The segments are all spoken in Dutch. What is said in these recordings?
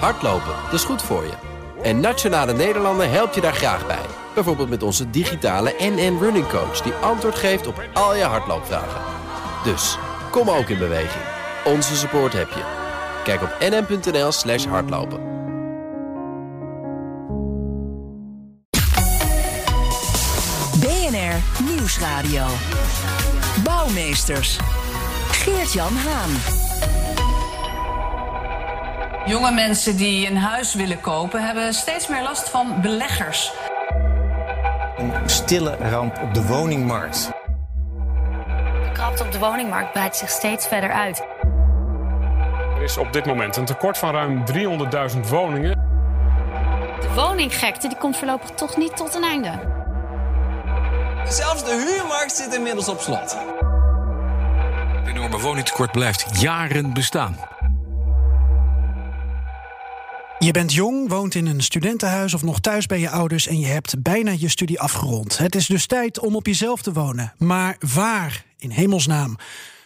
Hardlopen, dat is goed voor je. En Nationale Nederlanden helpt je daar graag bij. Bijvoorbeeld met onze digitale NN Running Coach... die antwoord geeft op al je hardloopvragen. Dus, kom ook in beweging. Onze support heb je. Kijk op nn.nl slash hardlopen. BNR Nieuwsradio. Bouwmeesters. Geert-Jan Haan. Jonge mensen die een huis willen kopen hebben steeds meer last van beleggers. Een stille ramp op de woningmarkt. De krapte op de woningmarkt breidt zich steeds verder uit. Er is op dit moment een tekort van ruim 300.000 woningen. De woninggekte die komt voorlopig toch niet tot een einde. Zelfs de huurmarkt zit inmiddels op slot. Het enorme woningtekort blijft jaren bestaan. Je bent jong, woont in een studentenhuis of nog thuis bij je ouders en je hebt bijna je studie afgerond. Het is dus tijd om op jezelf te wonen. Maar waar, in hemelsnaam?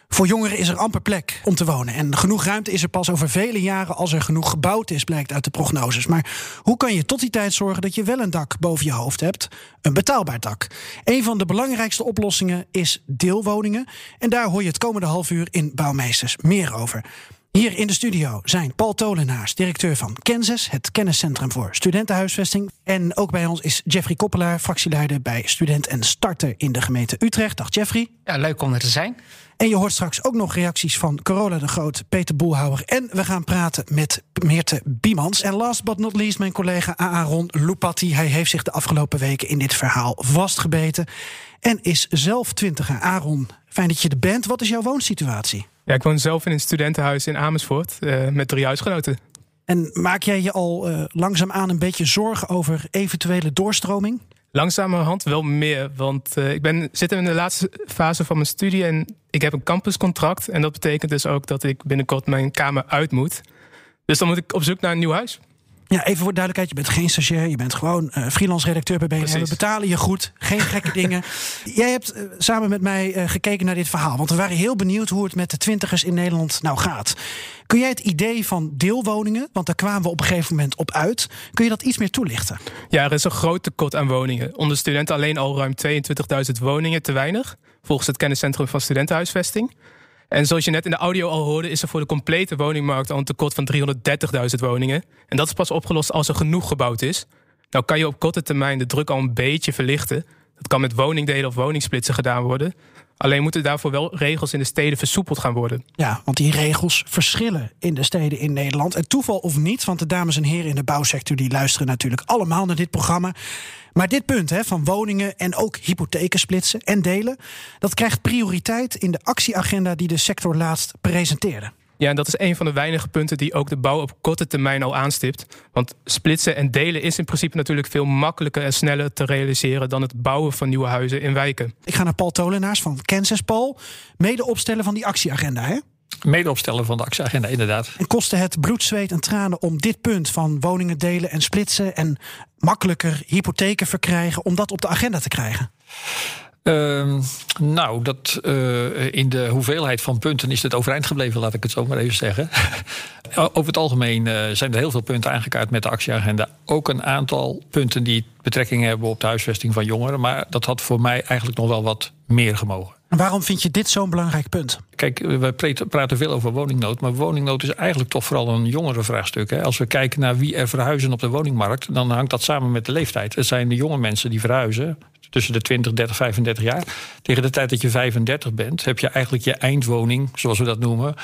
Voor jongeren is er amper plek om te wonen. En genoeg ruimte is er pas over vele jaren als er genoeg gebouwd is, blijkt uit de prognoses. Maar hoe kan je tot die tijd zorgen dat je wel een dak boven je hoofd hebt? Een betaalbaar dak. Een van de belangrijkste oplossingen is deelwoningen. En daar hoor je het komende half uur in Bouwmeesters meer over. Hier in de studio zijn Paul Tolenaars, directeur van Kansas, het kenniscentrum voor studentenhuisvesting. En ook bij ons is Jeffrey Koppelaar, fractieleider bij Student en Starter in de gemeente Utrecht. Dag Jeffrey. Ja, leuk om er te zijn. En je hoort straks ook nog reacties van Corolla de Groot, Peter Boelhouwer. En we gaan praten met Meerte Biemans. En last but not least mijn collega Aaron Lupatti. Hij heeft zich de afgelopen weken in dit verhaal vastgebeten. En is zelf twintiger. Aaron, fijn dat je er bent. Wat is jouw woonsituatie? Ja, ik woon zelf in een studentenhuis in Amersfoort uh, met drie huisgenoten. En maak jij je al uh, langzaamaan een beetje zorgen over eventuele doorstroming? Langzamerhand wel meer, want uh, ik ben, zit in de laatste fase van mijn studie en ik heb een campuscontract. En dat betekent dus ook dat ik binnenkort mijn kamer uit moet. Dus dan moet ik op zoek naar een nieuw huis. Ja, even voor duidelijkheid, je bent geen stagiair, je bent gewoon uh, freelance redacteur bij BNR. We betalen je goed, geen gekke dingen. Jij hebt uh, samen met mij uh, gekeken naar dit verhaal, want we waren heel benieuwd hoe het met de twintigers in Nederland nou gaat. Kun jij het idee van deelwoningen, want daar kwamen we op een gegeven moment op uit, kun je dat iets meer toelichten? Ja, er is een groot tekort aan woningen. Onder studenten alleen al ruim 22.000 woningen te weinig, volgens het kenniscentrum van studentenhuisvesting. En zoals je net in de audio al hoorde, is er voor de complete woningmarkt al een tekort van 330.000 woningen. En dat is pas opgelost als er genoeg gebouwd is. Nou kan je op korte termijn de druk al een beetje verlichten. Dat kan met woningdelen of woningsplitsen gedaan worden. Alleen moeten daarvoor wel regels in de steden versoepeld gaan worden. Ja, want die regels verschillen in de steden in Nederland. En toeval of niet, want de dames en heren in de bouwsector die luisteren natuurlijk allemaal naar dit programma. Maar dit punt hè, van woningen en ook hypotheken splitsen en delen, dat krijgt prioriteit in de actieagenda die de sector laatst presenteerde. Ja, en dat is een van de weinige punten die ook de bouw op korte termijn al aanstipt. Want splitsen en delen is in principe natuurlijk veel makkelijker en sneller te realiseren dan het bouwen van nieuwe huizen in wijken. Ik ga naar Paul Tolenaars van Kansas. Paul, mede opstellen van die actieagenda, hè? Mede opstellen van de actieagenda, inderdaad. En kostte het bloed, zweet en tranen om dit punt van woningen delen en splitsen en makkelijker hypotheken verkrijgen, om dat op de agenda te krijgen? Uh, nou, dat, uh, in de hoeveelheid van punten is het overeind gebleven, laat ik het zo maar even zeggen. Over het algemeen uh, zijn er heel veel punten aangekaart met de actieagenda. Ook een aantal punten die betrekking hebben op de huisvesting van jongeren. Maar dat had voor mij eigenlijk nog wel wat meer gemogen. Waarom vind je dit zo'n belangrijk punt? Kijk, we praten veel over woningnood, maar woningnood is eigenlijk toch vooral een jongerenvraagstuk. Hè? Als we kijken naar wie er verhuizen op de woningmarkt, dan hangt dat samen met de leeftijd. Het zijn de jonge mensen die verhuizen, tussen de 20, 30, 35 jaar. Tegen de tijd dat je 35 bent, heb je eigenlijk je eindwoning, zoals we dat noemen,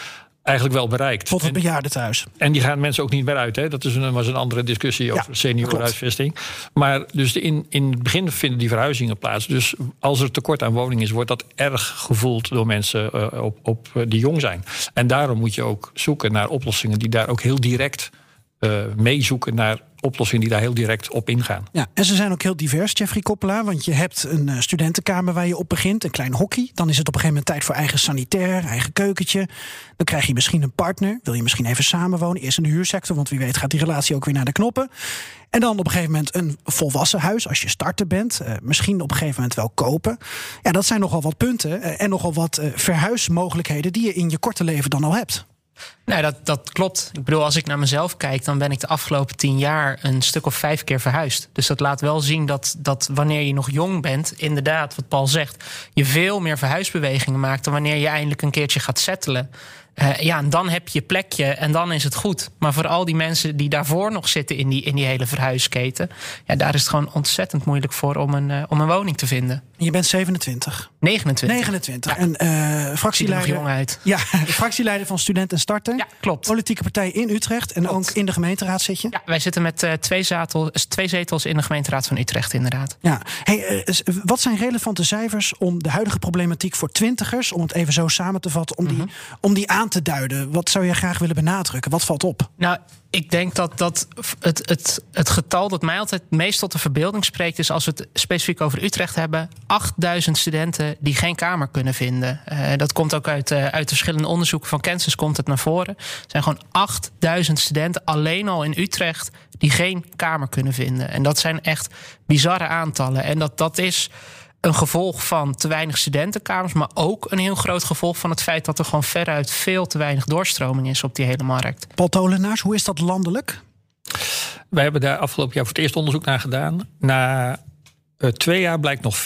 eigenlijk wel bereikt. Tot het bejaardentehuis. En die gaan mensen ook niet meer uit. Hè? Dat is een, was een andere discussie over ja, seniorenhuisvesting. Maar dus in, in het begin vinden die verhuizingen plaats. Dus als er tekort aan woningen is, wordt dat erg gevoeld door mensen uh, op, op, uh, die jong zijn. En daarom moet je ook zoeken naar oplossingen die daar ook heel direct uh, meezoeken naar oplossingen die daar heel direct op ingaan. Ja, en ze zijn ook heel divers, Jeffrey Koppelaar. Want je hebt een uh, studentenkamer waar je op begint, een klein hockey. Dan is het op een gegeven moment tijd voor eigen sanitair, eigen keukentje. Dan krijg je misschien een partner. Wil je misschien even samenwonen? Eerst in de huursector, want wie weet gaat die relatie ook weer naar de knoppen. En dan op een gegeven moment een volwassen huis als je starter bent. Uh, misschien op een gegeven moment wel kopen. Ja, dat zijn nogal wat punten uh, en nogal wat verhuismogelijkheden die je in je korte leven dan al hebt. Nee, dat, dat klopt. Ik bedoel, als ik naar mezelf kijk, dan ben ik de afgelopen tien jaar een stuk of vijf keer verhuisd. Dus dat laat wel zien dat, dat wanneer je nog jong bent, inderdaad, wat Paul zegt, je veel meer verhuisbewegingen maakt dan wanneer je eindelijk een keertje gaat settelen. Uh, ja, en dan heb je je plekje en dan is het goed. Maar voor al die mensen die daarvoor nog zitten in die, in die hele verhuisketen, ja, daar is het gewoon ontzettend moeilijk voor om een, uh, om een woning te vinden. Je bent 27. 29. 29. Ja. En uh, fractieleider. jong uit. Ja, fractieleider van Studenten Starten. Ja, klopt. Politieke partij in Utrecht. En klopt. ook in de gemeenteraad zit je. Ja, wij zitten met twee, zetels, twee zetels in de gemeenteraad van Utrecht, inderdaad. Ja. Hey, wat zijn relevante cijfers om de huidige problematiek voor twintigers, om het even zo samen te vatten, om, mm -hmm. die, om die aan te duiden? Wat zou je graag willen benadrukken? Wat valt op? Nou, ik denk dat, dat het, het, het getal dat mij altijd meest tot de verbeelding spreekt, is als we het specifiek over Utrecht hebben: 8000 studenten die geen kamer kunnen vinden. Uh, dat komt ook uit, uh, uit verschillende onderzoeken van Kansas, komt het naar voren. Er zijn gewoon 8000 studenten alleen al in Utrecht die geen kamer kunnen vinden. En dat zijn echt bizarre aantallen. En dat, dat is een gevolg van te weinig studentenkamers, maar ook een heel groot gevolg van het feit dat er gewoon veruit veel te weinig doorstroming is op die hele markt. Paul Tolenaars, hoe is dat landelijk? Wij hebben daar afgelopen jaar voor het eerst onderzoek naar gedaan. Na uh, twee jaar blijkt nog 40%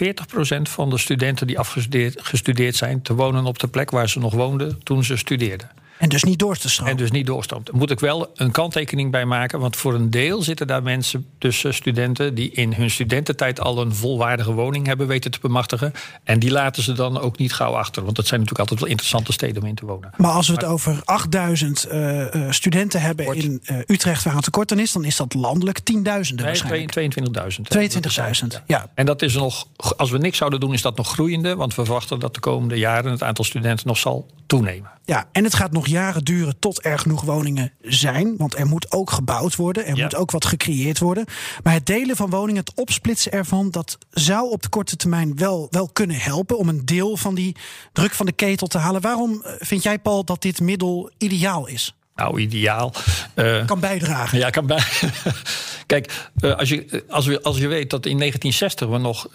van de studenten die afgestudeerd gestudeerd zijn te wonen op de plek waar ze nog woonden toen ze studeerden. En dus niet door te stromen. En dus niet doorstroomt. Daar moet ik wel een kanttekening bij maken. Want voor een deel zitten daar mensen tussen studenten... die in hun studententijd al een volwaardige woning hebben weten te bemachtigen. En die laten ze dan ook niet gauw achter. Want dat zijn natuurlijk altijd wel interessante steden om in te wonen. Maar als we het maar, over 8000 uh, uh, studenten hebben kort. in uh, Utrecht... waar het tekort aan is, dan is dat landelijk tienduizenden nee, waarschijnlijk. 22.000. 22.000, ja. En dat is nog, als we niks zouden doen, is dat nog groeiende. Want we verwachten dat de komende jaren het aantal studenten nog zal toenemen. Ja, en het gaat nog jaren duren tot er genoeg woningen zijn. Want er moet ook gebouwd worden. Er ja. moet ook wat gecreëerd worden. Maar het delen van woningen, het opsplitsen ervan, dat zou op de korte termijn wel, wel kunnen helpen om een deel van die druk van de ketel te halen. Waarom vind jij, Paul, dat dit middel ideaal is? Nou, ideaal. Uh, kan bijdragen. Ja, kan bij. Kijk, uh, als, je, als, we, als je weet dat in 1960 we nog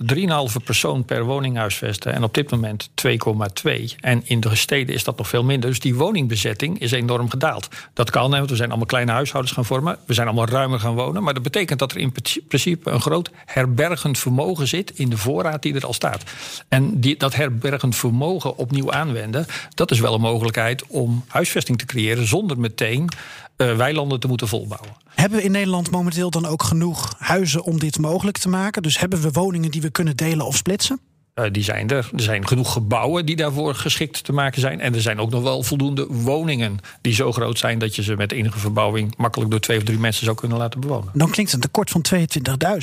3,5 persoon per woning huisvesten. En op dit moment 2,2. En in de steden is dat nog veel minder. Dus die woningbezetting is enorm gedaald. Dat kan, want we zijn allemaal kleine huishoudens gaan vormen. We zijn allemaal ruimer gaan wonen. Maar dat betekent dat er in principe een groot herbergend vermogen zit in de voorraad die er al staat. En die, dat herbergend vermogen opnieuw aanwenden, dat is wel een mogelijkheid om huisvesting te creëren zonder meteen uh, weilanden te moeten volbouwen. Hebben we in Nederland momenteel dan ook genoeg huizen om dit mogelijk te maken? Dus hebben we woningen die we kunnen delen of splitsen? Uh, die zijn er. Er zijn genoeg gebouwen die daarvoor geschikt te maken zijn. En er zijn ook nog wel voldoende woningen die zo groot zijn dat je ze met enige verbouwing makkelijk door twee of drie mensen zou kunnen laten bewonen. Dan klinkt een tekort van 22.000.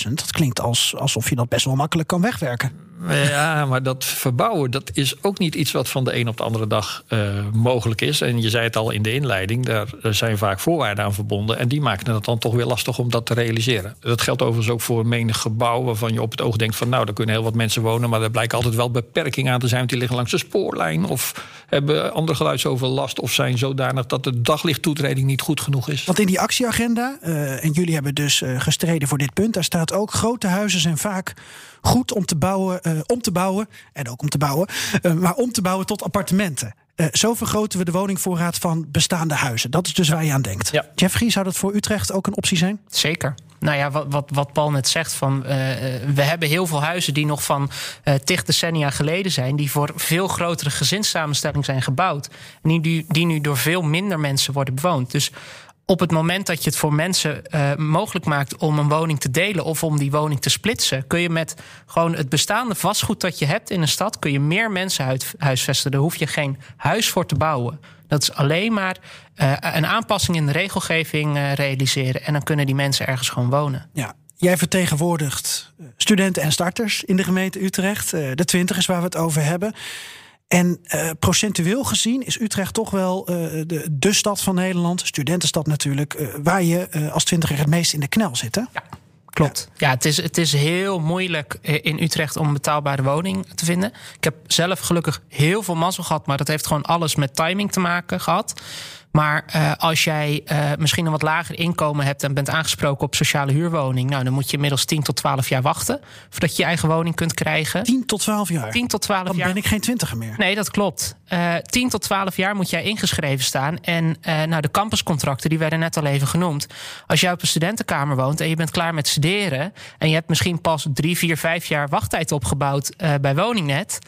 Dat klinkt als, alsof je dat best wel makkelijk kan wegwerken. Ja, maar dat verbouwen, dat is ook niet iets wat van de een op de andere dag uh, mogelijk is. En je zei het al in de inleiding, daar zijn vaak voorwaarden aan verbonden. En die maken het dan toch weer lastig om dat te realiseren. Dat geldt overigens ook voor menig gebouw waarvan je op het oog denkt van nou, daar kunnen heel wat mensen wonen. Maar er blijkt altijd wel beperking aan te zijn, want die liggen langs de spoorlijn. Of hebben andere geluidsoverlast of zijn zodanig dat de daglichttoetreding niet goed genoeg is. Want in die actieagenda, uh, en jullie hebben dus uh, gestreden voor dit punt, daar staat ook grote huizen zijn vaak goed om te bouwen, uh, om te bouwen en ook om te bouwen, uh, maar om te bouwen tot appartementen. Uh, zo vergroten we de woningvoorraad van bestaande huizen. Dat is dus waar je aan denkt. Ja. Jeffrey, zou dat voor Utrecht ook een optie zijn? Zeker. Nou ja, wat, wat, wat Paul net zegt, van, uh, we hebben heel veel huizen die nog van uh, decennia geleden zijn, die voor veel grotere gezinssamenstelling zijn gebouwd. En die, die nu door veel minder mensen worden bewoond. Dus op het moment dat je het voor mensen uh, mogelijk maakt om een woning te delen of om die woning te splitsen, kun je met gewoon het bestaande vastgoed dat je hebt in een stad, kun je meer mensen huisvesten. Daar hoef je geen huis voor te bouwen. Dat is alleen maar uh, een aanpassing in de regelgeving uh, realiseren. En dan kunnen die mensen ergens gewoon wonen. Ja. Jij vertegenwoordigt studenten en starters in de gemeente Utrecht. De twintigers waar we het over hebben. En uh, procentueel gezien is Utrecht toch wel uh, de, de stad van Nederland, studentenstad natuurlijk, uh, waar je als twintiger het meest in de knel zit. Hè? Ja. Klopt. Ja, het, is, het is heel moeilijk in Utrecht om een betaalbare woning te vinden. Ik heb zelf gelukkig heel veel mazzel gehad, maar dat heeft gewoon alles met timing te maken gehad. Maar uh, als jij uh, misschien een wat lager inkomen hebt en bent aangesproken op sociale huurwoning, nou dan moet je inmiddels 10 tot 12 jaar wachten voordat je je eigen woning kunt krijgen. 10 tot 12 jaar. 10 tot 12 dan jaar. ben ik geen twintiger meer. Nee, dat klopt. Uh, 10 tot 12 jaar moet jij ingeschreven staan. En nou, de campuscontracten, die werden net al even genoemd. Als jij op een studentenkamer woont en je bent klaar met studeren en je hebt misschien pas 3, 4, 5 jaar wachttijd opgebouwd bij Woningnet.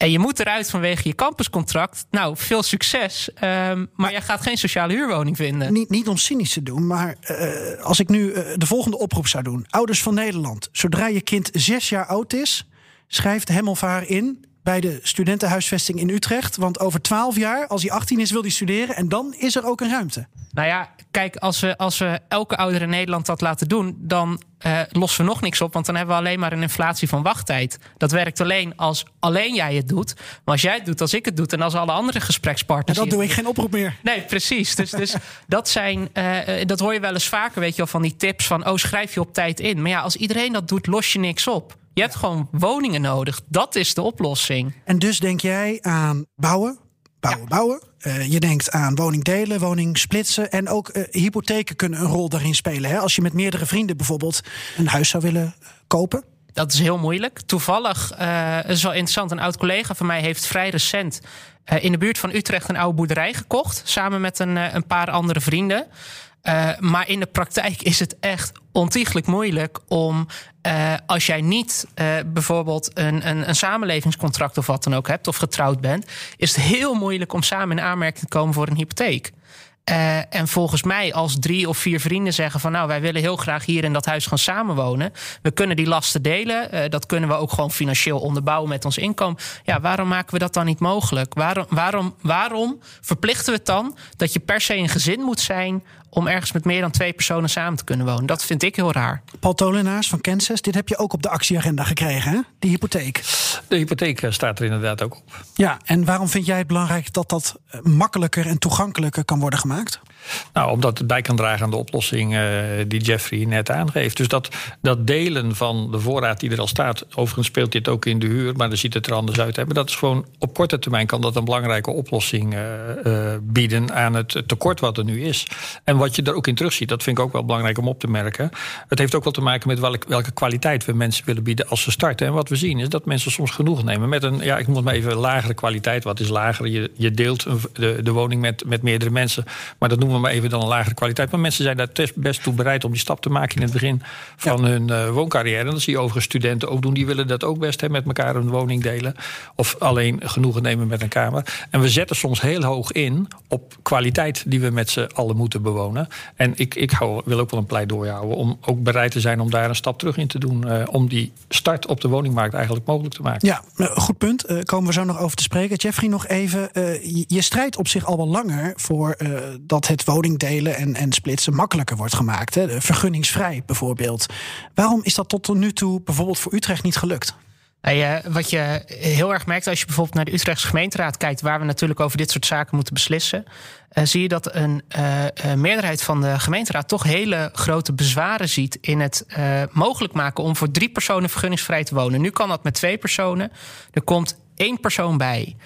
En je moet eruit vanwege je campuscontract. Nou, veel succes. Um, maar, maar jij gaat geen sociale huurwoning vinden. Niet, niet om cynisch te doen, maar uh, als ik nu uh, de volgende oproep zou doen. Ouders van Nederland, zodra je kind zes jaar oud is, schrijft hem of haar in bij de studentenhuisvesting in Utrecht. Want over twaalf jaar, als hij 18 is, wil hij studeren. En dan is er ook een ruimte. Nou ja, kijk, als we, als we elke ouder in Nederland dat laten doen, dan uh, lossen we nog niks op. Want dan hebben we alleen maar een inflatie van wachttijd. Dat werkt alleen als alleen jij het doet. Maar als jij het doet, als ik het doe en als alle andere gesprekspartners. En dan doe ik geen oproep meer. Nee, precies. Dus, dus dat zijn, uh, dat hoor je wel eens vaker, weet je wel, van die tips van, oh, schrijf je op tijd in. Maar ja, als iedereen dat doet, los je niks op. Je hebt gewoon woningen nodig. Dat is de oplossing. En dus denk jij aan bouwen, bouwen, ja. bouwen. Uh, je denkt aan woningdelen, woningsplitsen. En ook uh, hypotheken kunnen een rol daarin spelen. Hè? Als je met meerdere vrienden bijvoorbeeld een huis zou willen kopen. Dat is heel moeilijk. Toevallig, uh, is wel interessant, een oud collega van mij heeft vrij recent in de buurt van Utrecht een oude boerderij gekocht. Samen met een, een paar andere vrienden. Uh, maar in de praktijk is het echt ontiegelijk moeilijk om, uh, als jij niet uh, bijvoorbeeld een, een, een, samenlevingscontract of wat dan ook hebt, of getrouwd bent, is het heel moeilijk om samen in aanmerking te komen voor een hypotheek. En volgens mij, als drie of vier vrienden zeggen van nou, wij willen heel graag hier in dat huis gaan samenwonen. We kunnen die lasten delen. Dat kunnen we ook gewoon financieel onderbouwen met ons inkomen. Ja, waarom maken we dat dan niet mogelijk? Waarom, waarom, waarom verplichten we het dan dat je per se een gezin moet zijn om ergens met meer dan twee personen samen te kunnen wonen? Dat vind ik heel raar. Paul Tolenaars van Kansas, dit heb je ook op de actieagenda gekregen, hè? Die hypotheek. De hypotheek staat er inderdaad ook op. Ja, en waarom vind jij het belangrijk dat dat makkelijker en toegankelijker kan worden gemaakt? Nou, omdat het bij kan dragen aan de oplossing uh, die Jeffrey net aangeeft. Dus dat, dat delen van de voorraad die er al staat. Overigens speelt dit ook in de huur, maar dan ziet het er anders uit. Maar dat is gewoon op korte termijn kan dat een belangrijke oplossing uh, uh, bieden aan het tekort wat er nu is. En wat je er ook in terugziet, dat vind ik ook wel belangrijk om op te merken. Het heeft ook wel te maken met welke, kwaliteit we mensen willen bieden als ze starten. En wat we zien is dat mensen soms genoeg nemen met een, ja, ik moet maar even lagere kwaliteit. Wat is lager? Je, je deelt de, de woning met, met meerdere mensen. Maar dat noemen we maar even dan een lagere kwaliteit. Maar mensen zijn daar best toe bereid om die stap te maken in het begin van ja. hun uh, wooncarrière. En dat zie je overigens studenten ook doen. Die willen dat ook best, hè, met elkaar een woning delen. Of alleen genoegen nemen met een kamer. En we zetten soms heel hoog in op kwaliteit die we met z'n allen moeten bewonen. En ik, ik hou, wil ook wel een pleidooi houden om ook bereid te zijn om daar een stap terug in te doen. Uh, om die start op de woningmarkt eigenlijk mogelijk te maken. Ja, goed punt. Uh, komen we zo nog over te spreken. Jeffrey, nog even. je strijdt op zich al wel langer voor dat het woningdelen en, en splitsen makkelijker wordt gemaakt. Hè? Vergunningsvrij bijvoorbeeld. Waarom is dat tot nu toe bijvoorbeeld voor Utrecht niet gelukt? Nou wat je heel erg merkt als je bijvoorbeeld naar de Utrechtse gemeenteraad kijkt, waar we natuurlijk over dit soort zaken moeten beslissen, uh, zie je dat een uh, uh, meerderheid van de gemeenteraad toch hele grote bezwaren ziet in het mogelijk maken om voor drie personen vergunningsvrij te wonen. Nu kan dat met twee personen. Er komt één persoon bij.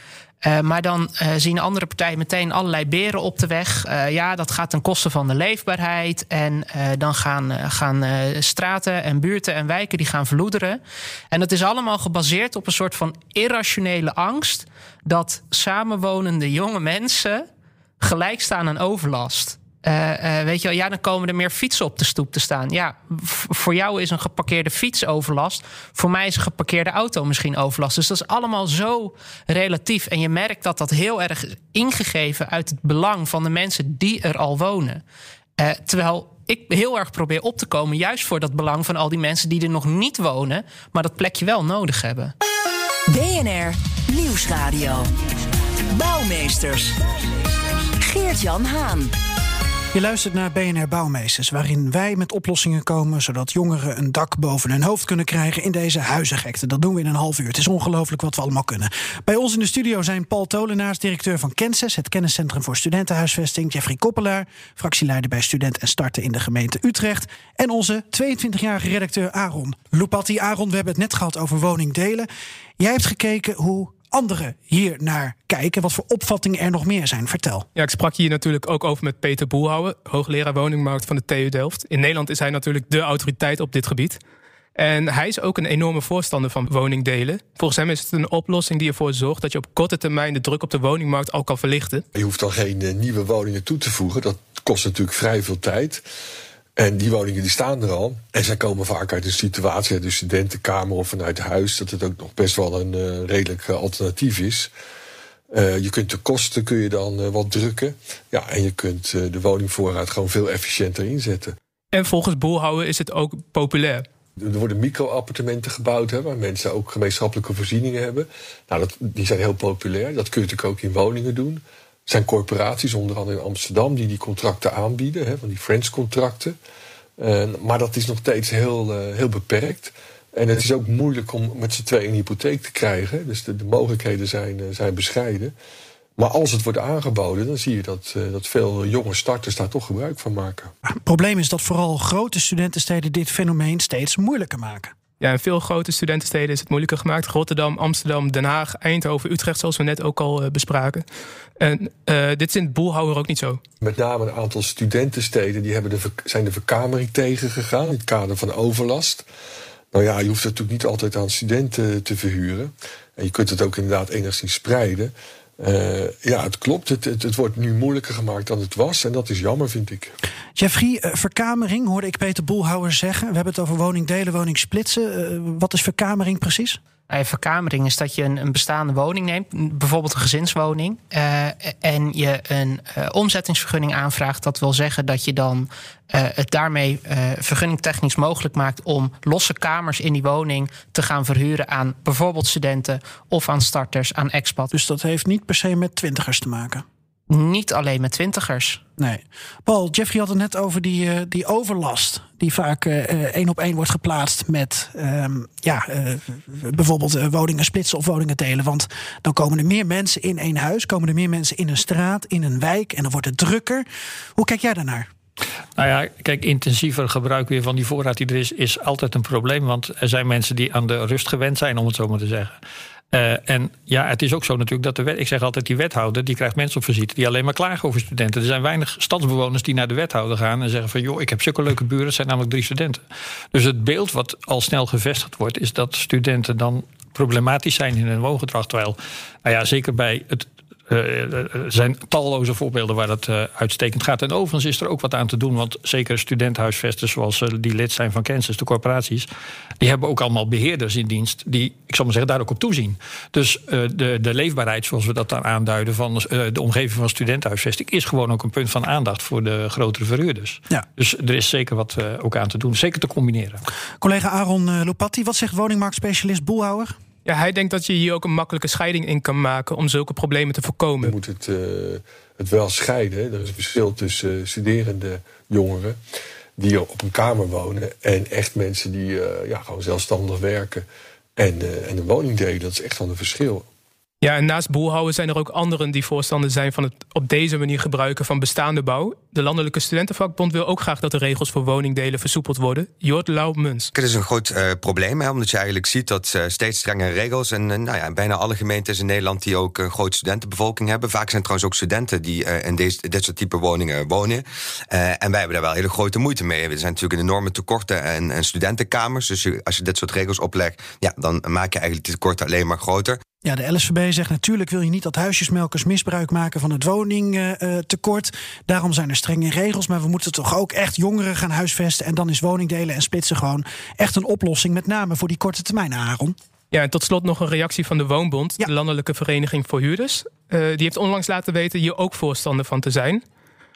Uh, maar dan uh, zien andere partijen meteen allerlei beren op de weg. Uh, ja, dat gaat ten koste van de leefbaarheid. En dan gaan, gaan straten en buurten en wijken die gaan verloederen. En dat is allemaal gebaseerd op een soort van irrationele angst dat samenwonende jonge mensen gelijk staan aan overlast. Uh, uh, weet je wel, ja, dan komen er meer fietsen op de stoep te staan. Ja, voor jou is een geparkeerde fiets overlast. Voor mij is een geparkeerde auto misschien overlast. Dus dat is allemaal zo relatief. En je merkt dat dat heel erg is ingegeven uit het belang van de mensen die er al wonen. Uh, terwijl ik heel erg probeer op te komen, juist voor dat belang van al die mensen die er nog niet wonen, maar dat plekje wel nodig hebben. BNR Nieuwsradio. Bouwmeesters. Geert-Jan Haan. Je luistert naar BNR Bouwmeesters, waarin wij met oplossingen komen zodat jongeren een dak boven hun hoofd kunnen krijgen in deze huizengekte. Dat doen we in een half uur. Het is ongelooflijk wat we allemaal kunnen. Bij ons in de studio zijn Paul Tolenaars, directeur van Kenses, het kenniscentrum voor studentenhuisvesting, Jeffrey Koppelaar, fractieleider bij Student en Starten in de gemeente Utrecht, en onze 22-jarige redacteur Aaron Lupatti. Aaron, we hebben het net gehad over woningdelen. Jij hebt gekeken hoe anderen hier naar kijken? Wat voor opvattingen er nog meer zijn? Vertel. Ja, ik sprak hier natuurlijk ook over met Peter Boelhouwer, hoogleraar woningmarkt van de TU Delft. In Nederland is hij natuurlijk de autoriteit op dit gebied. En hij is ook een enorme voorstander van woningdelen. Volgens hem is het een oplossing die ervoor zorgt dat je op korte termijn de druk op de woningmarkt al kan verlichten. Je hoeft dan geen uh, nieuwe woningen toe te voegen. Dat kost natuurlijk vrij veel tijd. En die woningen die staan er al. En zij komen vaak uit een situatie, uit de studentenkamer of vanuit huis, dat het ook nog best wel een uh, redelijk uh, alternatief is. Uh, je kunt de kosten kun je dan wat drukken. Ja, en je kunt de woningvoorraad gewoon veel efficiënter inzetten. En volgens Boelhouwen is het ook populair. Er worden micro-appartementen gebouwd hè, waar mensen ook gemeenschappelijke voorzieningen hebben. Nou, dat, die zijn heel populair. Dat kun je natuurlijk ook in woningen doen. Zijn corporaties, onder andere in Amsterdam, die die contracten aanbieden, hè, van die Friends-contracten. Uh, maar dat is nog steeds heel, uh, heel beperkt. En het is ook moeilijk om met z'n tweeën een hypotheek te krijgen. Dus de, de mogelijkheden zijn, uh, zijn bescheiden. Maar als het wordt aangeboden, dan zie je dat, uh, dat veel jonge starters daar toch gebruik van maken. Het probleem is dat vooral grote studentensteden dit fenomeen steeds moeilijker maken. Ja, in veel grote studentensteden is het moeilijker gemaakt. Rotterdam, Amsterdam, Den Haag, Eindhoven, Utrecht, zoals we net ook al uh, bespraken. En uh, dit is in Boelhouwer ook niet zo. Met name een aantal studentensteden die hebben de, zijn de verkamering tegengegaan in het kader van overlast. Nou ja, je hoeft het natuurlijk niet altijd aan studenten te verhuren. En je kunt het ook inderdaad enigszins spreiden. Uh, ja, het klopt. Het, het, wordt nu moeilijker gemaakt dan het was. En dat is jammer, vind ik. Jeffrey, uh, verkamering hoorde ik Peter Boelhouwer zeggen. We hebben het over woningdelen, woningsplitsen. Uh, wat is verkamering precies? Uh, verkamering is dat je een, een, bestaande woning neemt, bijvoorbeeld een gezinswoning, uh, en je een uh, omzettingsvergunning aanvraagt. Dat wil zeggen dat je dan het daarmee vergunningtechnisch mogelijk maakt om losse kamers in die woning te gaan verhuren aan bijvoorbeeld studenten of aan starters, aan expat. Dus dat heeft niet per se met twintigers te maken? Niet alleen met twintigers. Nee. Paul, Jeffrey had het net over die, die overlast. Die vaak uh, één op één wordt geplaatst met um, ja, uh, bijvoorbeeld woningen splitsen of woningen delen. Want dan komen er meer mensen in één huis, komen er meer mensen in een straat, in een wijk en dan wordt het drukker. Hoe kijk jij daarnaar? Nou ja, kijk, intensiever gebruik weer van die voorraad die er is, is altijd een probleem. Want er zijn mensen die aan de rust gewend zijn, om het zo maar te zeggen. Uh, en ja, het is ook zo natuurlijk dat de wet, ik zeg altijd, die wethouder die krijgt mensen op visite die alleen maar klagen over studenten. Er zijn weinig stadsbewoners die naar de wethouder gaan en zeggen van joh, ik heb zulke leuke buren, het zijn namelijk drie studenten. Dus het beeld wat al snel gevestigd wordt, is dat studenten dan problematisch zijn in hun woongedrag. Terwijl, nou ja, zeker bij het er zijn talloze voorbeelden waar dat uh, uitstekend gaat. En overigens is er ook wat aan te doen. Want zeker studentenhuisvesters zoals die lid zijn van Kansas, de corporaties... die hebben ook allemaal beheerders in dienst... die, ik zal maar zeggen, daar ook op toezien. Dus de, de leefbaarheid, zoals we dat dan aanduiden... van de omgeving van studentenhuisvesting... is gewoon ook een punt van aandacht voor de grotere verhuurders. Ja. Dus er is zeker wat ook aan te doen. Zeker te combineren. Collega Aaron Lopatti, wat zegt woningmarktspecialist Boelhouwer? Ja, hij denkt dat je hier ook een makkelijke scheiding in kan maken om zulke problemen te voorkomen. Je moet het, uh, het wel scheiden. Er is een verschil tussen uh, studerende jongeren die op een kamer wonen en echt mensen die uh, ja, gewoon zelfstandig werken en, en een woning delen. Dat is echt wel een verschil. Ja, en naast boelhouden zijn er ook anderen die voorstander zijn van het op deze manier gebruiken van bestaande bouw. De Landelijke Studentenvakbond wil ook graag dat de regels voor woningdelen versoepeld worden. Jort Lauw-Muns. Het is een groot uh, probleem, hè, omdat je eigenlijk ziet dat uh, steeds strengere regels. En uh, nou ja, bijna alle gemeentes in Nederland die ook een grote studentenbevolking hebben. Vaak zijn trouwens ook studenten die in deze, dit soort type woningen wonen. en wij hebben daar wel hele grote moeite mee. Er zijn natuurlijk enorme tekorten en, en studentenkamers. Dus als je dit soort regels oplegt, ja, dan maak je eigenlijk die tekorten alleen maar groter. Ja, de LSVB zegt natuurlijk wil je niet dat huisjesmelkers misbruik maken van het woningtekort. Uh, Daarom zijn er strenge regels, maar we moeten toch ook echt jongeren gaan huisvesten. En dan is woningdelen en splitsen gewoon echt een oplossing, met name voor die korte termijn, Aaron. Ja, en tot slot nog een reactie van de Woonbond, ja. de Landelijke Vereniging voor Huurders. Uh, die heeft onlangs laten weten hier ook voorstander van te zijn.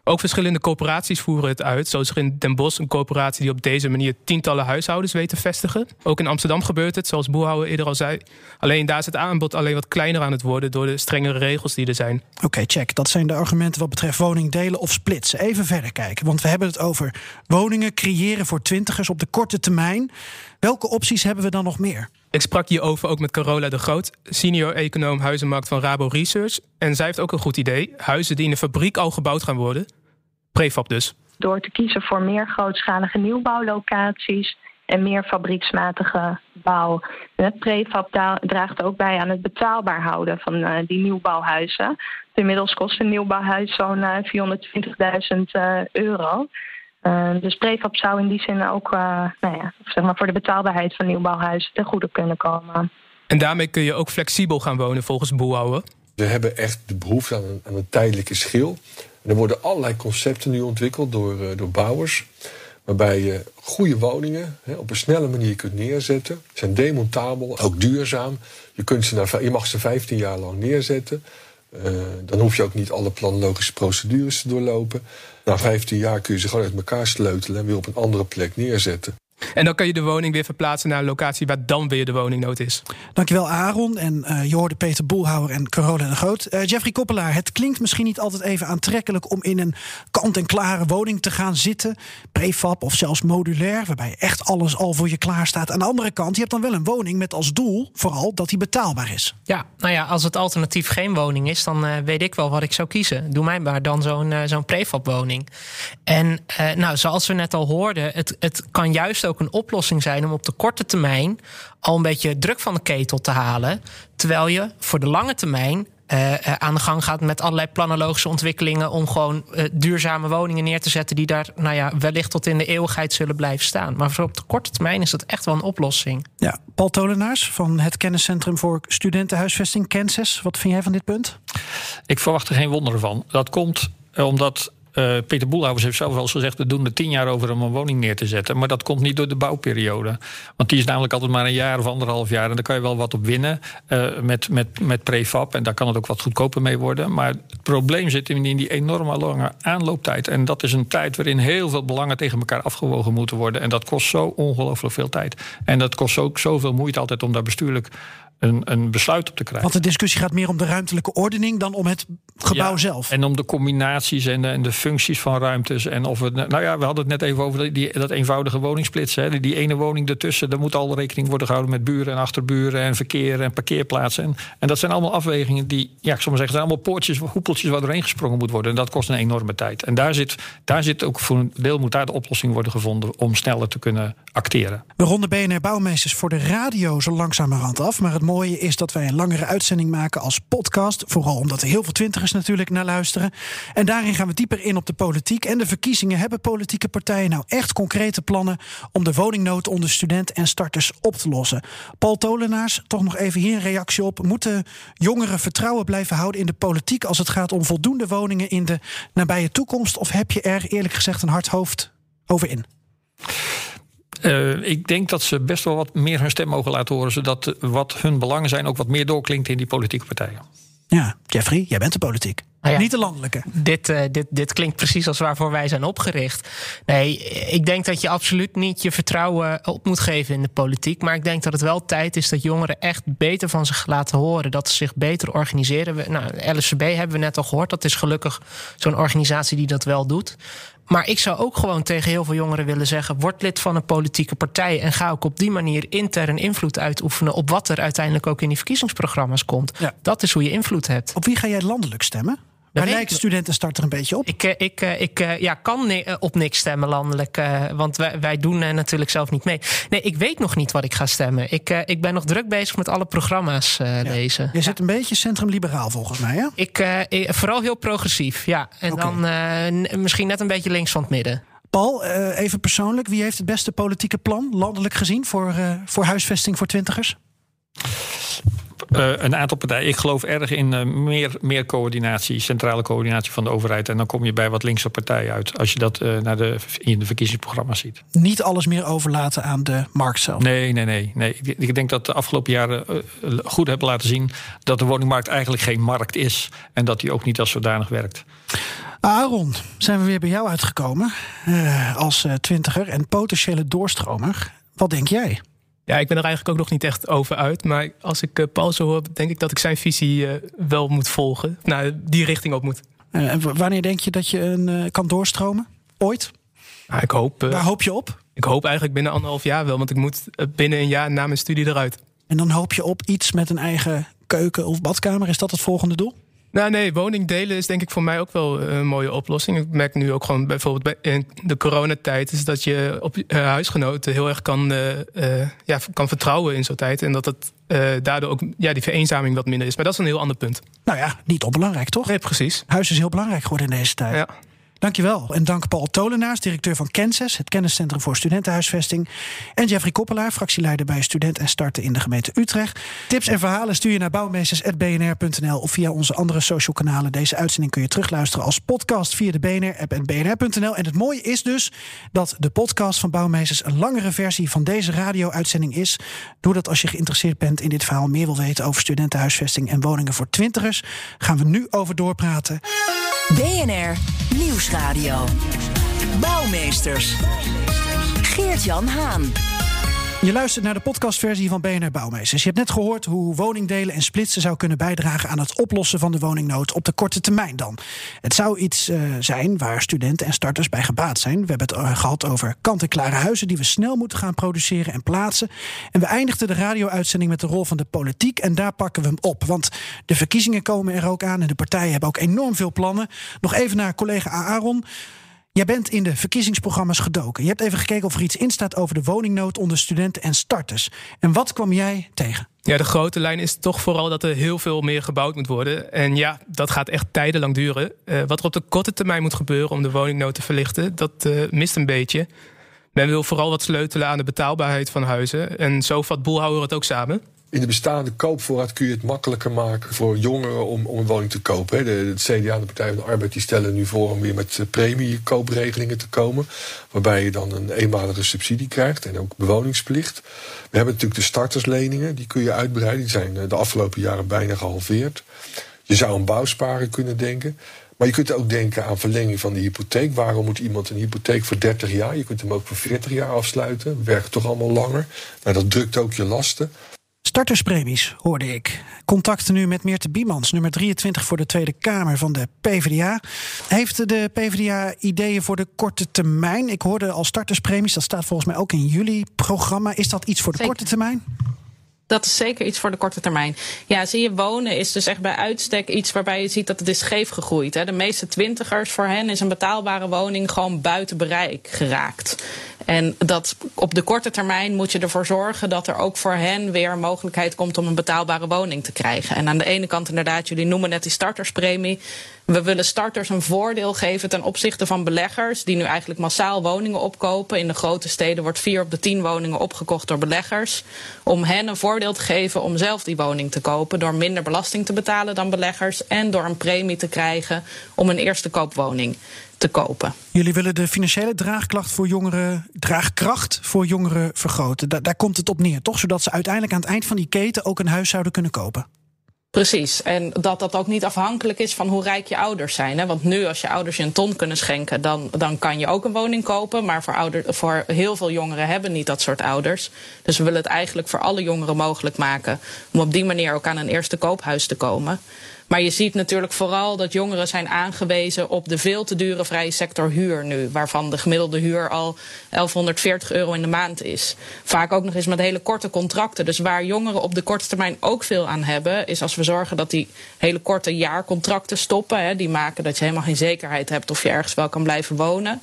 Ook verschillende corporaties voeren het uit. Zo is er in Den Bosch een corporatie die op deze manier tientallen huishoudens weet te vestigen. Ook in Amsterdam gebeurt het, zoals Boerhouwer eerder al zei. Alleen daar is het aanbod alleen wat kleiner aan het worden door de strengere regels die er zijn. Oké, okay, check. Dat zijn de argumenten wat betreft woningdelen of splitsen. Even verder kijken, want we hebben het over woningen creëren voor twintigers op de korte termijn. Welke opties hebben we dan nog meer? Ik sprak hierover ook met Carola de Groot, senior econoom huizenmarkt van Rabo Research. En zij heeft ook een goed idee. Huizen die in de fabriek al gebouwd gaan worden. Prefab dus. Door te kiezen voor meer grootschalige nieuwbouwlocaties en meer fabrieksmatige bouw. Het prefab draagt ook bij aan het betaalbaar houden van uh, die nieuwbouwhuizen. Inmiddels kost een nieuwbouwhuis zo'n uh, 420.000 euro. dus prefab zou in die zin ook nou ja, zeg maar voor de betaalbaarheid van nieuwbouwhuizen ten goede kunnen komen. En daarmee kun je ook flexibel gaan wonen volgens Boelhouwer. We hebben echt de behoefte aan een, aan een tijdelijke schil. Er worden allerlei concepten nu ontwikkeld door, uh, door bouwers. Waarbij je goede woningen hè, op een snelle manier kunt neerzetten. Ze zijn demontabel, ook duurzaam. Je, kunt ze naar, je mag ze 15 jaar lang neerzetten. Uh, dan hoef je ook niet alle planologische procedures te doorlopen. Na 15 jaar kun je ze gewoon uit elkaar sleutelen en weer op een andere plek neerzetten. En dan kan je de woning weer verplaatsen naar een locatie waar dan weer de woningnood is. Dankjewel Aaron. En uh, je hoorde Peter Boelhouwer en Carola de Groot. Uh, Jeffrey Koppelaar, het klinkt misschien niet altijd even aantrekkelijk... om in een kant-en-klare woning te gaan zitten. Prefab of zelfs modulair, waarbij echt alles al voor je klaar staat. Aan de andere kant, je hebt dan wel een woning met als doel... vooral dat die betaalbaar is. Ja, nou ja, als het alternatief geen woning is... dan uh, weet ik wel wat ik zou kiezen. Doe mij maar dan zo'n zo'n prefab-woning. En nou, zoals we net al hoorden, het, het kan juist ook een oplossing zijn om op de korte termijn al een beetje druk van de ketel te halen. Terwijl je voor de lange termijn uh, aan de gang gaat met allerlei planologische ontwikkelingen om gewoon uh, duurzame woningen neer te zetten die daar nou ja, wellicht tot in de eeuwigheid zullen blijven staan. Maar voor op de korte termijn is dat echt wel een oplossing. Ja, Paul Tolenaars van het Kenniscentrum voor Studentenhuisvesting Kansas. Wat vind jij van dit punt? Ik verwacht er geen wonderen van. Dat komt omdat uh, Peter Boelhouders heeft zelf al eens gezegd... we doen er tien jaar over om een woning neer te zetten. Maar dat komt niet door de bouwperiode. Want die is namelijk altijd maar een jaar of anderhalf jaar. En daar kan je wel wat op winnen uh, met, met, met prefab. En daar kan het ook wat goedkoper mee worden. Maar het probleem zit in die enorme lange aanlooptijd. En dat is een tijd waarin heel veel belangen tegen elkaar afgewogen moeten worden. En dat kost zo ongelooflijk veel tijd. En dat kost ook zoveel moeite altijd om daar bestuurlijk een, een besluit op te krijgen. Want de discussie gaat meer om de ruimtelijke ordening dan om het gebouw zelf. En om de combinaties en de, en de, functies van ruimtes. En of het, nou ja, we hadden het net even over die, dat eenvoudige woningsplits. Hè. Die, die, ene woning ertussen, daar moet al rekening worden gehouden met buren en achterburen en verkeer en parkeerplaatsen. En, en dat zijn allemaal afwegingen die, ja, ik zal maar zeggen, zijn allemaal poortjes, hoepeltjes waar doorheen gesprongen moet worden. En dat kost een enorme tijd. En daar zit, daar zit ook voor een deel moet daar de oplossing worden gevonden om sneller te kunnen acteren. We ronden BNR Bouwmeesters voor de radio zo langzamerhand af. Maar het mooie is dat wij een langere uitzending maken als podcast. Vooral omdat er heel veel twintigers natuurlijk naar luisteren. En daarin gaan we dieper in op de politiek en de verkiezingen. Hebben politieke partijen nou echt concrete plannen om de woningnood onder studenten en starters op te lossen? Paul Tolenaars, toch nog even hier een reactie op. Moeten jongeren vertrouwen blijven houden in de politiek als het gaat om voldoende woningen in de nabije toekomst? Of heb je er eerlijk gezegd een hard hoofd over in? Uh, ik denk dat ze best wel wat meer hun stem mogen laten horen, zodat wat hun belangen zijn ook wat meer doorklinkt in die politieke partijen. Ja, Jeffrey, jij bent de politiek. Nou ja, Niet de landelijke. Dit, uh, dit, dit klinkt precies als waarvoor wij zijn opgericht. Nee, ik denk dat je absoluut niet je vertrouwen op moet geven in de politiek. Maar ik denk dat het wel tijd is dat jongeren echt beter van zich laten horen. Dat ze zich beter organiseren. We, nou, LSVB hebben we net al gehoord. Dat is gelukkig zo'n organisatie die dat wel doet. Maar ik zou ook gewoon tegen heel veel jongeren willen zeggen: word lid van een politieke partij en ga ook op die manier intern invloed uitoefenen op wat er uiteindelijk ook in die verkiezingsprogramma's komt. Ja. Dat is hoe je invloed hebt. Op wie ga jij landelijk stemmen? Waar lijkt studentenstart er een beetje op? Ik, ik, ik ja, kan op niks stemmen landelijk. Want wij, wij doen natuurlijk zelf niet mee. Nee, ik weet nog niet wat ik ga stemmen. Ik, ik ben nog druk bezig met alle programma's ja. lezen. Je zit een beetje centrum-liberaal volgens mij, hè? Ik, ik, vooral heel progressief, ja. En okay. dan misschien net een beetje links van het midden. Paul, even persoonlijk. Wie heeft het beste politieke plan, landelijk gezien, voor, voor huisvesting voor twintigers? Uh, een aantal partijen. Ik geloof erg in uh, meer, meer coördinatie, centrale coördinatie van de overheid. En dan kom je bij wat linkse partijen uit. Als je dat uh, naar de, in de verkiezingsprogramma's ziet. Niet alles meer overlaten aan de markt zelf. Nee, nee, nee. nee. Ik, ik denk dat de afgelopen jaren goed hebben laten zien dat de woningmarkt eigenlijk geen markt is. En dat die ook niet als zodanig werkt. Aaron, zijn we weer bij jou uitgekomen. als twintiger en potentiële doorstromer. Wat denk jij? Ja, ik ben er eigenlijk ook nog niet echt over uit. Maar als ik uh, Paul zo hoor, denk ik dat ik zijn visie uh, wel moet volgen. Nou, die richting op moet. Uh, en wanneer denk je dat je een, kan doorstromen? Ooit? Nou, ik hoop... Waar hoop je op? Ik hoop eigenlijk binnen anderhalf jaar wel. Want ik moet binnen een jaar na mijn studie eruit. En dan hoop je op iets met een eigen keuken of badkamer. Is dat het volgende doel? Nou nee, woningdelen is denk ik voor mij ook wel een mooie oplossing. Ik merk nu ook gewoon bijvoorbeeld in de coronatijd... is dat je op je huisgenoten heel erg kan, uh, ja, kan vertrouwen in zo'n tijd. En dat het daardoor ook ja, die vereenzaming wat minder is. Maar dat is een heel ander punt. Nou ja, niet onbelangrijk toch? Nee, precies. Huis is heel belangrijk geworden in deze tijd. Ja. Dankjewel. En dank Paul Tolenaars, directeur van Kenses, het kenniscentrum voor studentenhuisvesting. En Jeffrey Koppelaar, fractieleider bij Student en Starten in de gemeente Utrecht. Tips en verhalen stuur je naar bouwmeesters.bnr.nl of via onze andere social kanalen. Deze uitzending kun je terugluisteren als podcast via de BNR-app en bnr.nl. En het mooie is dus dat de podcast van Bouwmeesters een langere versie van deze radio-uitzending is. Doordat als je geïnteresseerd bent in dit verhaal meer wil weten over studentenhuisvesting en woningen voor twintigers, gaan we nu over doorpraten. BNR Nieuwsradio. Bouwmeesters. Geert-Jan Haan. Je luistert naar de podcastversie van BNR Bouwmeesters. Je hebt net gehoord hoe woningdelen en splitsen zou kunnen bijdragen aan het oplossen van de woningnood op de korte termijn dan. Het zou iets uh, zijn waar studenten en starters bij gebaat zijn. We hebben het uh, gehad over kant-en-klare huizen die we snel moeten gaan produceren en plaatsen. En we eindigden de radio-uitzending met de rol van de politiek en daar pakken we hem op. Want de verkiezingen komen er ook aan en de partijen hebben ook enorm veel plannen. Nog even naar collega Aaron. Jij bent in de verkiezingsprogramma's gedoken. Je hebt even gekeken of er iets in staat over de woningnood onder studenten en starters. En wat kwam jij tegen? Ja, de grote lijn is toch vooral dat er heel veel meer gebouwd moet worden. En ja, dat gaat echt tijdenlang duren. Uh, wat er op de korte termijn moet gebeuren om de woningnood te verlichten, dat uh, mist een beetje. Men wil vooral wat sleutelen aan de betaalbaarheid van huizen. En zo vat Boelhouwer het ook samen in de bestaande koopvoorraad kun je het makkelijker maken voor jongeren om, om een woning te kopen. De, CDA en de Partij van de Arbeid die stellen nu voor om weer met premiekoopregelingen te komen. Waarbij je dan een eenmalige subsidie krijgt en ook bewoningsplicht. We hebben natuurlijk de startersleningen, die kun je uitbreiden. Die zijn de afgelopen jaren bijna gehalveerd. Je zou aan bouwsparen kunnen denken. Maar je kunt ook denken aan verlenging van de hypotheek. Waarom moet iemand een hypotheek voor 30 jaar? Je kunt hem ook voor 40 jaar afsluiten. Werkt toch allemaal langer. Nou, dat drukt ook je lasten. Starterspremies, hoorde ik. Contacten nu met Meerte Biemans, nummer 23 voor de Tweede Kamer van de PvdA. Heeft de PvdA ideeën voor de korte termijn? Ik hoorde al starterspremies, dat staat volgens mij ook in jullie programma. Is dat iets voor de Zeker. korte termijn? Dat is zeker iets voor de korte termijn. Ja, zie je, wonen is dus echt bij uitstek iets waarbij je ziet dat het is scheef gegroeid. Hè. De meeste twintigers, voor hen is een betaalbare woning gewoon buiten bereik geraakt. En dat op de korte termijn moet je ervoor zorgen dat er ook voor hen weer mogelijkheid komt om een betaalbare woning te krijgen. En aan de ene kant inderdaad, jullie noemen net die starterspremie. We willen starters een voordeel geven ten opzichte van beleggers die nu eigenlijk massaal woningen opkopen. In de grote steden wordt vier op de tien woningen opgekocht door beleggers. Om hen een voordeel te geven om zelf die woning te kopen door minder belasting te betalen dan beleggers en door een premie te krijgen om een eerste koopwoning te kopen. Jullie willen de financiële draagkracht voor jongeren, draagkracht voor jongeren vergroten. Da daar komt het op neer, toch? Zodat ze uiteindelijk aan het eind van die keten ook een huis zouden kunnen kopen. Precies. En dat dat ook niet afhankelijk is van hoe rijk je ouders zijn. Hè? Want nu, als je ouders je een ton kunnen schenken, dan, dan kan je ook een woning kopen. Maar voor, ouder, voor heel veel jongeren hebben niet dat soort ouders. Dus we willen het eigenlijk voor alle jongeren mogelijk maken om op die manier ook aan een eerste koophuis te komen. Maar je ziet natuurlijk vooral dat jongeren zijn aangewezen op de veel te dure vrije sector huur nu. Waarvan de gemiddelde huur al 1140 euro in de maand is. Vaak ook nog eens met hele korte contracten. Dus waar jongeren op de korte termijn ook veel aan hebben, is als we zorgen dat die hele korte jaarcontracten stoppen. Hè, die maken dat je helemaal geen zekerheid hebt of je ergens wel kan blijven wonen.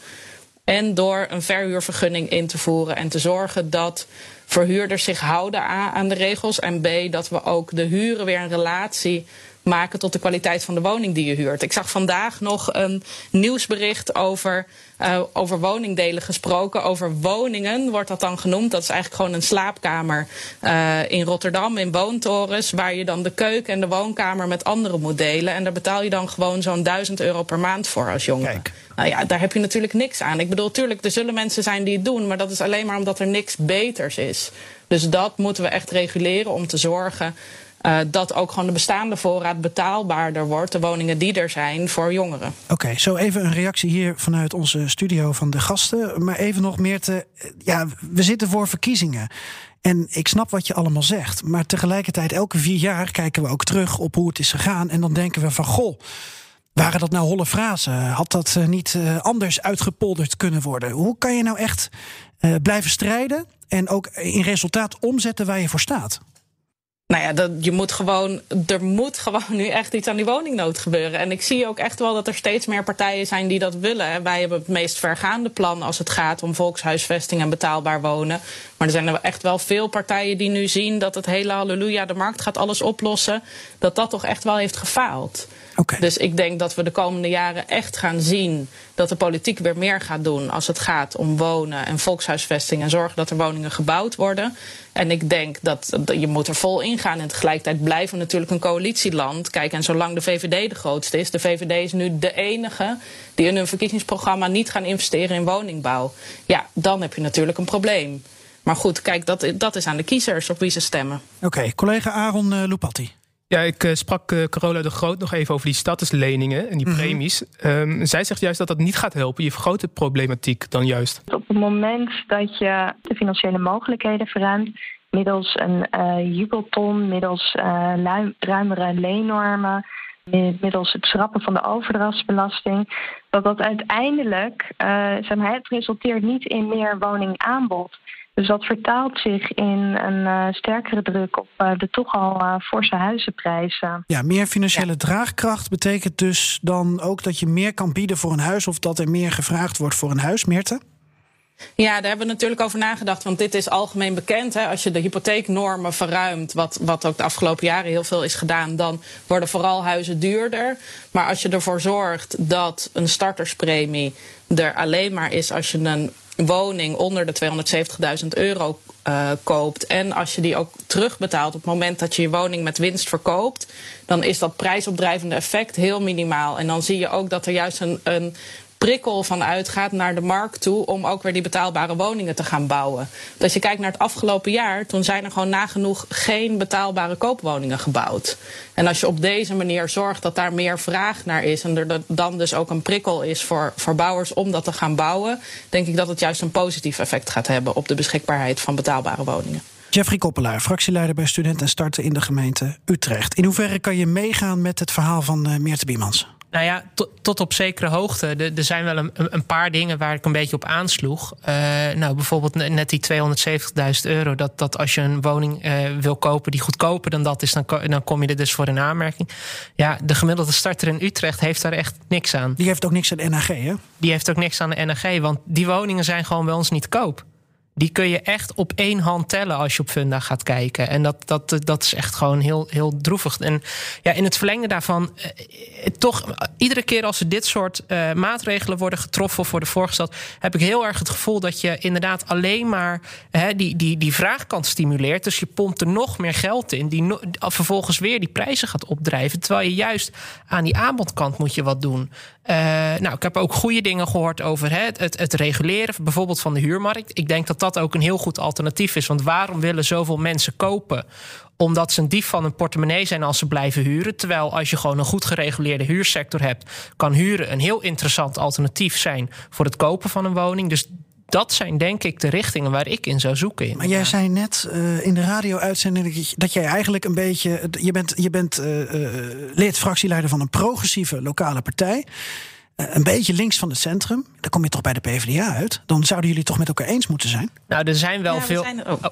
En door een verhuurvergunning in te voeren en te zorgen dat verhuurders zich houden aan de regels. En B, dat we ook de huren weer een relatie maken tot de kwaliteit van de woning die je huurt. Ik zag vandaag nog een nieuwsbericht over, uh, over woningdelen gesproken. Over woningen wordt dat dan genoemd. Dat is eigenlijk gewoon een slaapkamer uh, in Rotterdam in woontorens. Waar je dan de keuken en de woonkamer met anderen moet delen. En daar betaal je dan gewoon zo'n 1000 euro per maand voor als jongere. Kijk. Nou ja, daar heb je natuurlijk niks aan. Ik bedoel, tuurlijk, er zullen mensen zijn die het doen. Maar dat is alleen maar omdat er niks beters is. Dus dat moeten we echt reguleren om te zorgen uh, dat ook gewoon de bestaande voorraad betaalbaarder wordt, de woningen die er zijn voor jongeren. Oké, zo even een reactie hier vanuit onze studio van de gasten. Maar even nog meer te. Ja, we zitten voor verkiezingen. En ik snap wat je allemaal zegt. Maar tegelijkertijd, elke vier jaar kijken we ook terug op hoe het is gegaan. En dan denken we van goh. Waren dat nou holle frazen? Had dat niet anders uitgepolderd kunnen worden? Hoe kan je nou echt blijven strijden en ook in resultaat omzetten waar je voor staat? Nou ja, dat, je moet gewoon, er moet gewoon nu echt iets aan die woningnood gebeuren. En ik zie ook echt wel dat er steeds meer partijen zijn die dat willen. Wij hebben het meest vergaande plan als het gaat om volkshuisvesting en betaalbaar wonen. Maar er zijn er echt wel veel partijen die nu zien dat het hele halleluja, de markt gaat alles oplossen. Dat dat toch echt wel heeft gefaald. Dus ik denk dat we de komende jaren echt gaan zien dat de politiek weer meer gaat doen als het gaat om wonen en volkshuisvesting en zorgen dat er woningen gebouwd worden. En ik denk dat je moet er vol ingaan. En tegelijkertijd blijven we natuurlijk een coalitieland. Kijk, en zolang de VVD de grootste is, de VVD is nu de enige die in hun verkiezingsprogramma niet gaan investeren in woningbouw. Ja, dan heb je natuurlijk een probleem. Maar goed, kijk, dat, dat is aan de kiezers op wie ze stemmen. Oké, collega Aaron uh, Lupatti. Ja, ik uh, sprak uh, Carola de Groot nog even over die statusleningen en die Mhm. premies. Um, zij zegt juist dat dat niet gaat helpen. Je vergroot de problematiek dan juist. Op het moment dat je de financiële mogelijkheden verruimt, middels een uh, jubelton, middels luim, ruimere leennormen, middels het schrappen van de overdrachtsbelasting, dat dat uiteindelijk, zeg maar, het resulteert niet in meer woningaanbod. Dus dat vertaalt zich in een uh, sterkere druk op uh, de toch al uh, forse huizenprijzen. Ja, meer financiële ja. draagkracht betekent dus dan ook dat je meer kan bieden voor een huis of dat er meer gevraagd wordt voor een huis, Meerte? Ja, daar hebben we natuurlijk over nagedacht. Want dit is algemeen bekend. Hè. Als je de hypotheeknormen verruimt, wat, wat ook de afgelopen jaren heel veel is gedaan, dan worden vooral huizen duurder. Maar als je ervoor zorgt dat een starterspremie er alleen maar is als je een woning onder de 270.000 euro uh, koopt en als je die ook terugbetaalt op het moment dat je je woning met winst verkoopt, dan is dat prijsopdrijvende effect heel minimaal. En dan zie je ook dat er juist een, een prikkel van uitgaat naar de markt toe om ook weer die betaalbare woningen te gaan bouwen. Als je kijkt naar het afgelopen jaar, toen zijn er gewoon nagenoeg geen betaalbare koopwoningen gebouwd. En als je op deze manier zorgt dat daar meer vraag naar is en er dan dus ook een prikkel is voor, voor bouwers om dat te gaan bouwen, denk ik dat het juist een positief effect gaat hebben op de beschikbaarheid van betaalbare woningen. Jeffrey Koppelaar, fractieleider bij Studenten en Starten in de gemeente Utrecht. In hoeverre kan je meegaan met het verhaal van uh, Meerte Biemans? Nou ja, tot, tot op zekere hoogte. Er zijn wel een, een, paar dingen waar ik een beetje op aansloeg. Uh, nou, bijvoorbeeld net die 270.000 euro. Dat, dat als je een woning uh, wil kopen die goedkoper dan dat is, dan, dan kom je er dus voor een aanmerking. Ja, de gemiddelde starter in Utrecht heeft daar echt niks aan. Die heeft ook niks aan de NAG, hè? Die heeft ook niks aan de NAG, want die woningen zijn gewoon bij ons niet koop die kun je echt op één hand tellen als je op Funda gaat kijken. En dat, dat, dat is echt gewoon heel, heel droevig. En ja, in het verlengde daarvan, eh, toch iedere keer als er dit soort uh, maatregelen worden getroffen of worden voorgesteld, heb ik heel erg het gevoel dat je inderdaad alleen maar hè, die, die, die vraagkant stimuleert. Dus je pompt er nog meer geld in, die vervolgens weer die prijzen gaat opdrijven. Terwijl je juist aan die aanbodkant moet je wat doen. Uh, nou, ik heb ook goede dingen gehoord over hè, het, het reguleren, bijvoorbeeld van de huurmarkt. Ik denk dat dat ook een heel goed alternatief is. Want waarom willen zoveel mensen kopen? Omdat ze een dief van een portemonnee zijn als ze blijven huren. Terwijl als je gewoon een goed gereguleerde huursector hebt, kan huren een heel interessant alternatief zijn voor het kopen van een woning. Dus dat zijn denk ik de richtingen waar ik in zou zoeken. Inderdaad. Maar jij zei net uh, in de radio-uitzending dat jij eigenlijk een beetje. Je bent, je bent uh, uh, lid, fractieleider van een progressieve lokale partij. Uh, een beetje links van het centrum. Dan kom je toch bij de PvdA uit. Dan zouden jullie toch met elkaar eens moeten zijn? Nou, er zijn wel ja, veel. Zijn er ook.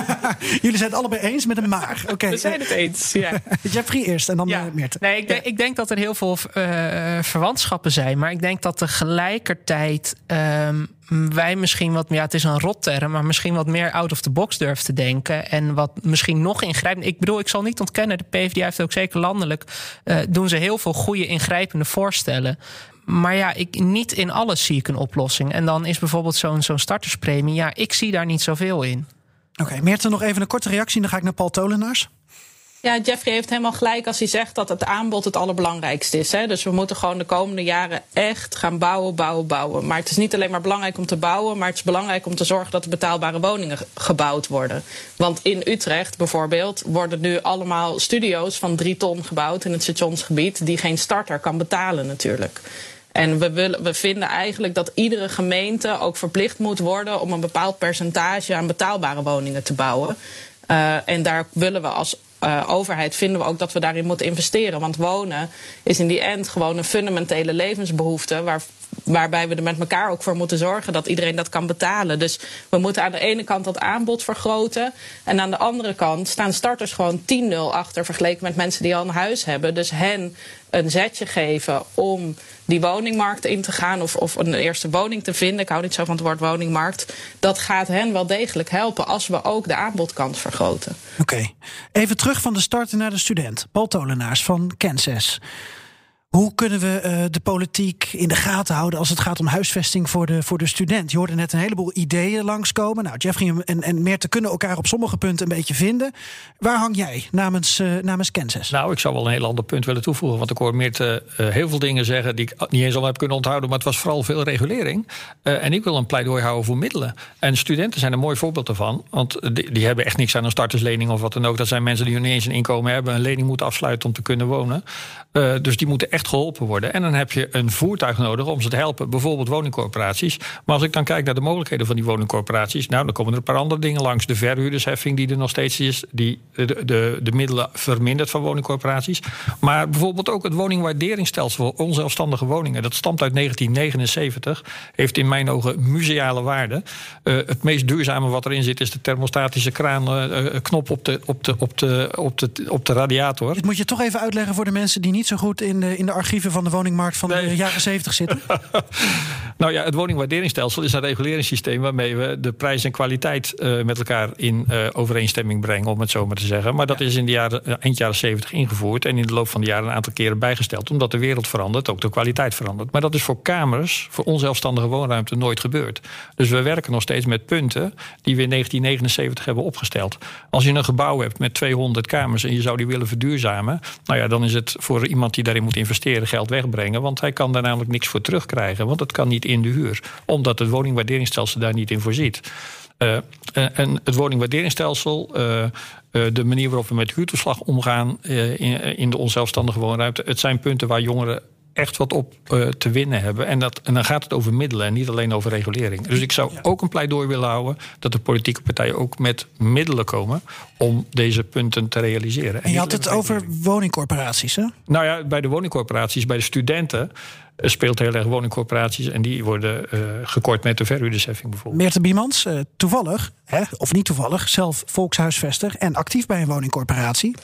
jullie zijn het allebei eens met een maar. Okay. We zijn het eens. Ja. Jeffrey eerst en dan ja. Meerte. Nee, ik denk, ik denk dat er heel veel uh, verwantschappen zijn. Maar ik denk dat tegelijkertijd. Um, wij misschien wat, ja, het is een rotterm, maar misschien wat meer out of the box durven te denken. En wat misschien nog ingrijpend. Ik bedoel, ik zal niet ontkennen, de PvdA heeft ook zeker landelijk. Uh, doen ze heel veel goede ingrijpende voorstellen. Maar ja, ik, niet in alles zie ik een oplossing. En dan is bijvoorbeeld zo'n zo'n starterspremie. Ja, ik zie daar niet zoveel in. Oké, okay, nog even een korte reactie. Dan ga ik naar Paul Tolenaars. Ja, Jeffrey heeft helemaal gelijk als hij zegt dat het aanbod het allerbelangrijkste is. Hè? Dus we moeten gewoon de komende jaren echt gaan bouwen, bouwen, bouwen. Maar het is niet alleen maar belangrijk om te bouwen, maar het is belangrijk om te zorgen dat er betaalbare woningen gebouwd worden. Want in Utrecht bijvoorbeeld worden nu allemaal studio's van drie ton gebouwd in het stationsgebied, die geen starter kan betalen natuurlijk. En we, willen, we vinden eigenlijk dat iedere gemeente ook verplicht moet worden om een bepaald percentage aan betaalbare woningen te bouwen. Uh, en daar willen we als uh, overheid vinden we ook dat we daarin moeten investeren. Want wonen is in die end gewoon een fundamentele levensbehoefte waar waarbij we er met elkaar ook voor moeten zorgen dat iedereen dat kan betalen. Dus we moeten aan de ene kant dat aanbod vergroten. En aan de andere kant staan starters gewoon 10-0 achter vergeleken met mensen die al een huis hebben. Dus hen een zetje geven om die woningmarkt in te gaan of, of een eerste woning te vinden. Ik hou niet zo van het woord woningmarkt. Dat gaat hen wel degelijk helpen als we ook de aanbodkant vergroten. Oké, even terug van de starter naar de student. Paul Tolenaars van Kansas. Hoe kunnen we uh, de politiek in de gaten houden als het gaat om huisvesting voor de, voor de student? Je hoorde net een heleboel ideeën langskomen. Nou, Jeffrey en, en Meerte kunnen elkaar op sommige punten een beetje vinden. Waar hang jij namens, uh, namens Kansas? Nou, ik zou wel een heel ander punt willen toevoegen. Want ik hoor Meerte uh, heel veel dingen zeggen die ik niet eens al heb kunnen onthouden. Maar het was vooral veel regulering. en ik wil een pleidooi houden voor middelen. En studenten zijn een mooi voorbeeld daarvan. Want die, die hebben echt niks aan een starterslening of wat dan ook. Dat zijn mensen die niet eens een inkomen hebben, een lening moeten afsluiten om te kunnen wonen. dus die moeten echt geholpen worden. En dan heb je een voertuig nodig om ze te helpen. Bijvoorbeeld woningcorporaties. Maar als ik dan kijk naar de mogelijkheden van die woningcorporaties. Nou, dan komen er een paar andere dingen langs. De verhuurdersheffing die er nog steeds is. Die de, de, de middelen vermindert van woningcorporaties. Maar bijvoorbeeld ook het woningwaarderingsstelsel voor onzelfstandige woningen. Dat stamt uit 1979. Heeft in mijn ogen museale waarde. Uh, het meest duurzame wat erin zit is de thermostatische kraan, uh, knop op de, op, de, op, de, op, de, op de radiator. Dit moet je toch even uitleggen voor de mensen die niet zo goed in de archieven van de woningmarkt van de jaren 70 zitten? nou ja, het woningwaarderingsstelsel is een reguleringssysteem waarmee we de prijs en kwaliteit uh, met elkaar in uh, overeenstemming brengen, om het zo maar te zeggen. Maar dat ja. is in de jaren, uh, eind jaren 70 ingevoerd en in de loop van de jaren een aantal keren bijgesteld, omdat de wereld verandert, ook de kwaliteit verandert. Maar dat is voor kamers, voor onzelfstandige woonruimte, nooit gebeurd. Dus we werken nog steeds met punten die we in 1979 hebben opgesteld. Als je een gebouw hebt met 200 kamers en je zou die willen verduurzamen, nou ja, dan is het voor iemand die daarin moet investeren geld wegbrengen. Want hij kan daar namelijk niks voor terugkrijgen. Want dat kan niet in de huur. Omdat het woningwaarderingsstelsel daar niet in voorziet. Uh, en het woningwaarderingsstelsel, uh, de manier waarop we met huurtoeslag omgaan in, in de onzelfstandige woonruimte. Het zijn punten waar jongeren echt wat op uh, te winnen hebben. En, dat, en dan gaat het over middelen en niet alleen over regulering. Dus ik zou ja. ook een pleidooi willen houden dat de politieke partijen ook met middelen komen om deze punten te realiseren. En je had het over woningcorporaties, hè? Nou ja, bij de woningcorporaties, bij de studenten speelt heel erg woningcorporaties en die worden uh, gekort met de verhuurdersheffing bijvoorbeeld. Meerte Biemans, uh, toevallig, hè, of niet toevallig, zelf volkshuisvester en actief bij een woningcorporatie.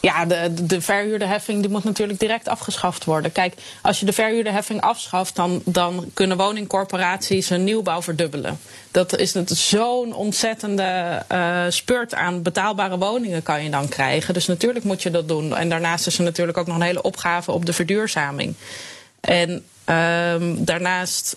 Ja, de, de verhuurderheffing die moet natuurlijk direct afgeschaft worden. Kijk, als je de verhuurderheffing afschaft, dan, dan kunnen woningcorporaties hun nieuwbouw verdubbelen. Dat is zo'n ontzettende uh, spurt aan betaalbare woningen kan je dan krijgen. Dus natuurlijk moet je dat doen. En daarnaast is er natuurlijk ook nog een hele opgave op de verduurzaming. En um, daarnaast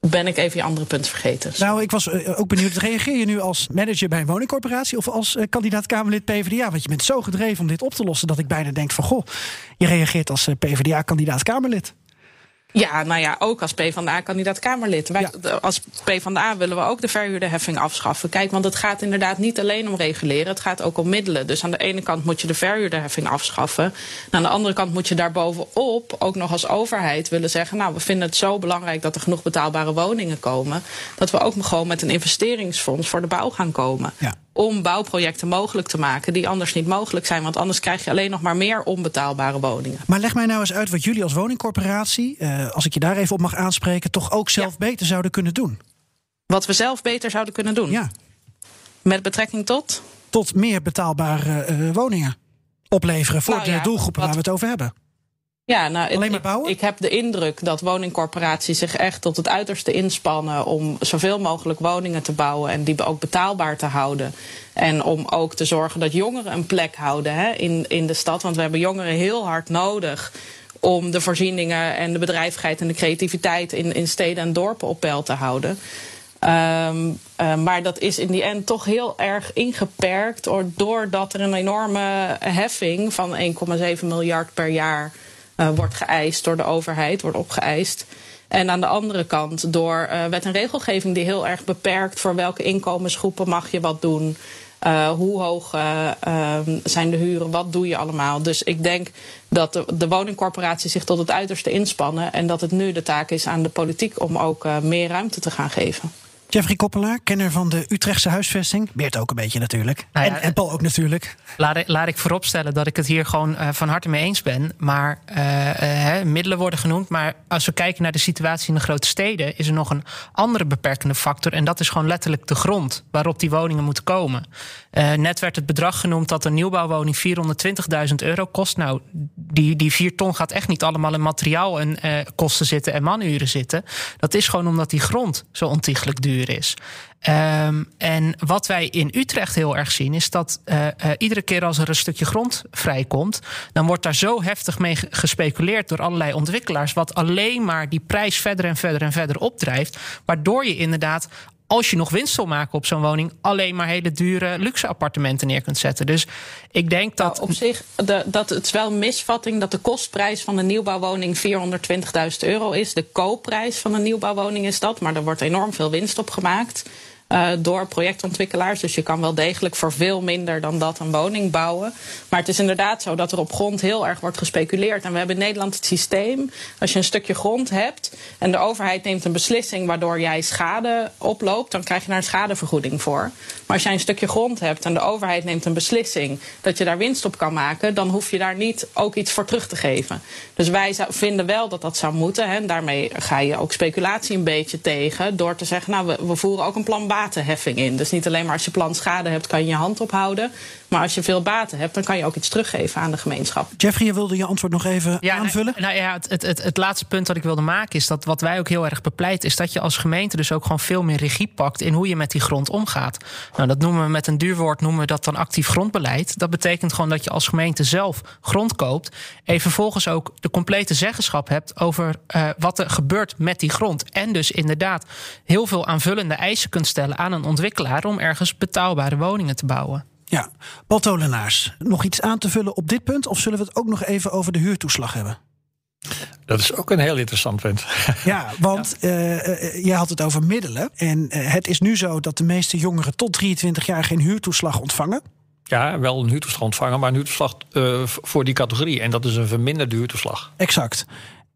ben ik even je andere punt vergeten. Nou, ik was uh, ook benieuwd. Reageer je nu als manager bij een woningcorporatie of als uh, kandidaat Kamerlid PvdA? Want je bent zo gedreven om dit op te lossen dat ik bijna denk van goh, je reageert als uh, PvdA-kandidaat Kamerlid. Ja, nou ja, ook als PvdA-kandidaat Kamerlid. Wij, ja. Als PvdA willen we ook de verhuurderheffing afschaffen. Kijk, want het gaat inderdaad niet alleen om reguleren, het gaat ook om middelen. Dus aan de ene kant moet je de verhuurderheffing afschaffen. En aan de andere kant moet je daarbovenop ook nog als overheid willen zeggen... nou, we vinden het zo belangrijk dat er genoeg betaalbare woningen komen... dat we ook gewoon met een investeringsfonds voor de bouw gaan komen. Ja om bouwprojecten mogelijk te maken die anders niet mogelijk zijn. Want anders krijg je alleen nog maar meer onbetaalbare woningen. Maar leg mij nou eens uit wat jullie als woningcorporatie, uh, als ik je daar even op mag aanspreken, toch ook zelf ja. beter zouden kunnen doen. Wat we zelf beter zouden kunnen doen? Ja. Met betrekking tot? Tot meer betaalbare uh, woningen opleveren voor nou, de ja, doelgroepen wat, waar we het over hebben. Ja, nou, Alleen maar bouwen? Ik, ik, heb de indruk dat woningcorporaties zich echt tot het uiterste inspannen om zoveel mogelijk woningen te bouwen en die ook betaalbaar te houden. En om ook te zorgen dat jongeren een plek houden hè, in, in de stad. Want we hebben jongeren heel hard nodig om de voorzieningen en de bedrijvigheid en de creativiteit in, in steden en dorpen op peil te houden. Um, uh, maar dat is in die end toch heel erg ingeperkt doordat er een enorme heffing van 1,7 miljard per jaar uh, wordt geëist door de overheid, wordt opgeëist. En aan de andere kant door uh, wet en regelgeving die heel erg beperkt voor welke inkomensgroepen mag je wat doen. Uh, hoe hoog uh, zijn de huren? Wat doe je allemaal? Dus ik denk dat de, de woningcorporaties zich tot het uiterste inspannen. En dat het nu de taak is aan de politiek om ook meer ruimte te gaan geven. Jeffrey Koppelaar, kenner van de Utrechtse huisvesting. Beert ook een beetje natuurlijk. Nou ja, en, en Paul ook natuurlijk. Laat ik, laat ik vooropstellen dat ik het hier gewoon uh, van harte mee eens ben. Maar uh, uh, middelen worden genoemd. Maar als we kijken naar de situatie in de grote steden, is er nog een andere beperkende factor. En dat is gewoon letterlijk de grond waarop die woningen moeten komen. net werd het bedrag genoemd dat een nieuwbouwwoning 420.000 euro kost. Nou, die, die vier ton gaat echt niet allemaal in materiaal en kosten zitten en manuren zitten. Dat is gewoon omdat die grond zo ontiegelijk duur is. Um, en wat wij in Utrecht heel erg zien, is dat uh, uh, iedere keer als er een stukje grond vrijkomt, dan wordt daar zo heftig mee gespeculeerd door allerlei ontwikkelaars, wat alleen maar die prijs verder en verder en verder opdrijft. Waardoor je inderdaad als je nog winst wil maken op zo'n woning, alleen maar hele dure luxe appartementen neer kunt zetten. Dus ik denk dat. Nou, op zich, dat het is wel een misvatting dat de kostprijs van een nieuwbouwwoning 420.000 euro is. De koopprijs van een nieuwbouwwoning is dat, maar er wordt enorm veel winst op gemaakt. Uh, door projectontwikkelaars. Dus je kan wel degelijk voor veel minder dan dat een woning bouwen. Maar het is inderdaad zo dat er op grond heel erg wordt gespeculeerd. En we hebben in Nederland het systeem. Als je een stukje grond hebt en de overheid neemt een beslissing waardoor jij schade oploopt, dan krijg je daar een schadevergoeding voor. Maar als jij een stukje grond hebt en de overheid neemt een beslissing dat je daar winst op kan maken, dan hoef je daar niet ook iets voor terug te geven. Dus wij vinden wel dat dat zou moeten. Hè. En daarmee ga je ook speculatie een beetje tegen. Door te zeggen, nou, we, we voeren ook een plan batenheffing in. Dus niet alleen maar als je plan schade hebt, kan je je hand ophouden. Maar als je veel baten hebt, dan kan je ook iets teruggeven aan de gemeenschap. Jeffrey, je wilde je antwoord nog even ja, aanvullen? Nou, nou ja, het, het, het, het, laatste punt dat ik wilde maken is dat wat wij ook heel erg bepleiten, is dat je als gemeente dus ook gewoon veel meer regie pakt in hoe je met die grond omgaat. Nou, dat noemen we met een duur woord noemen we dat dan actief grondbeleid. Dat betekent gewoon dat je als gemeente zelf grond koopt. En vervolgens ook de complete zeggenschap hebt over uh, wat er gebeurt met die grond. En dus inderdaad heel veel aanvullende eisen kunt stellen aan een ontwikkelaar om ergens betaalbare woningen te bouwen. Ja, Paul Tolenaars, nog iets aan te vullen op dit punt? Of zullen we het ook nog even over de huurtoeslag hebben? Dat is ook een heel interessant punt. Ja, want ja. Uh, uh, jij had het over middelen. En uh, het is nu zo dat de meeste jongeren tot 23 jaar geen huurtoeslag ontvangen. Ja, wel een huurtoeslag ontvangen, maar een huurtoeslag voor die categorie. En dat is een verminderde huurtoeslag. Exact.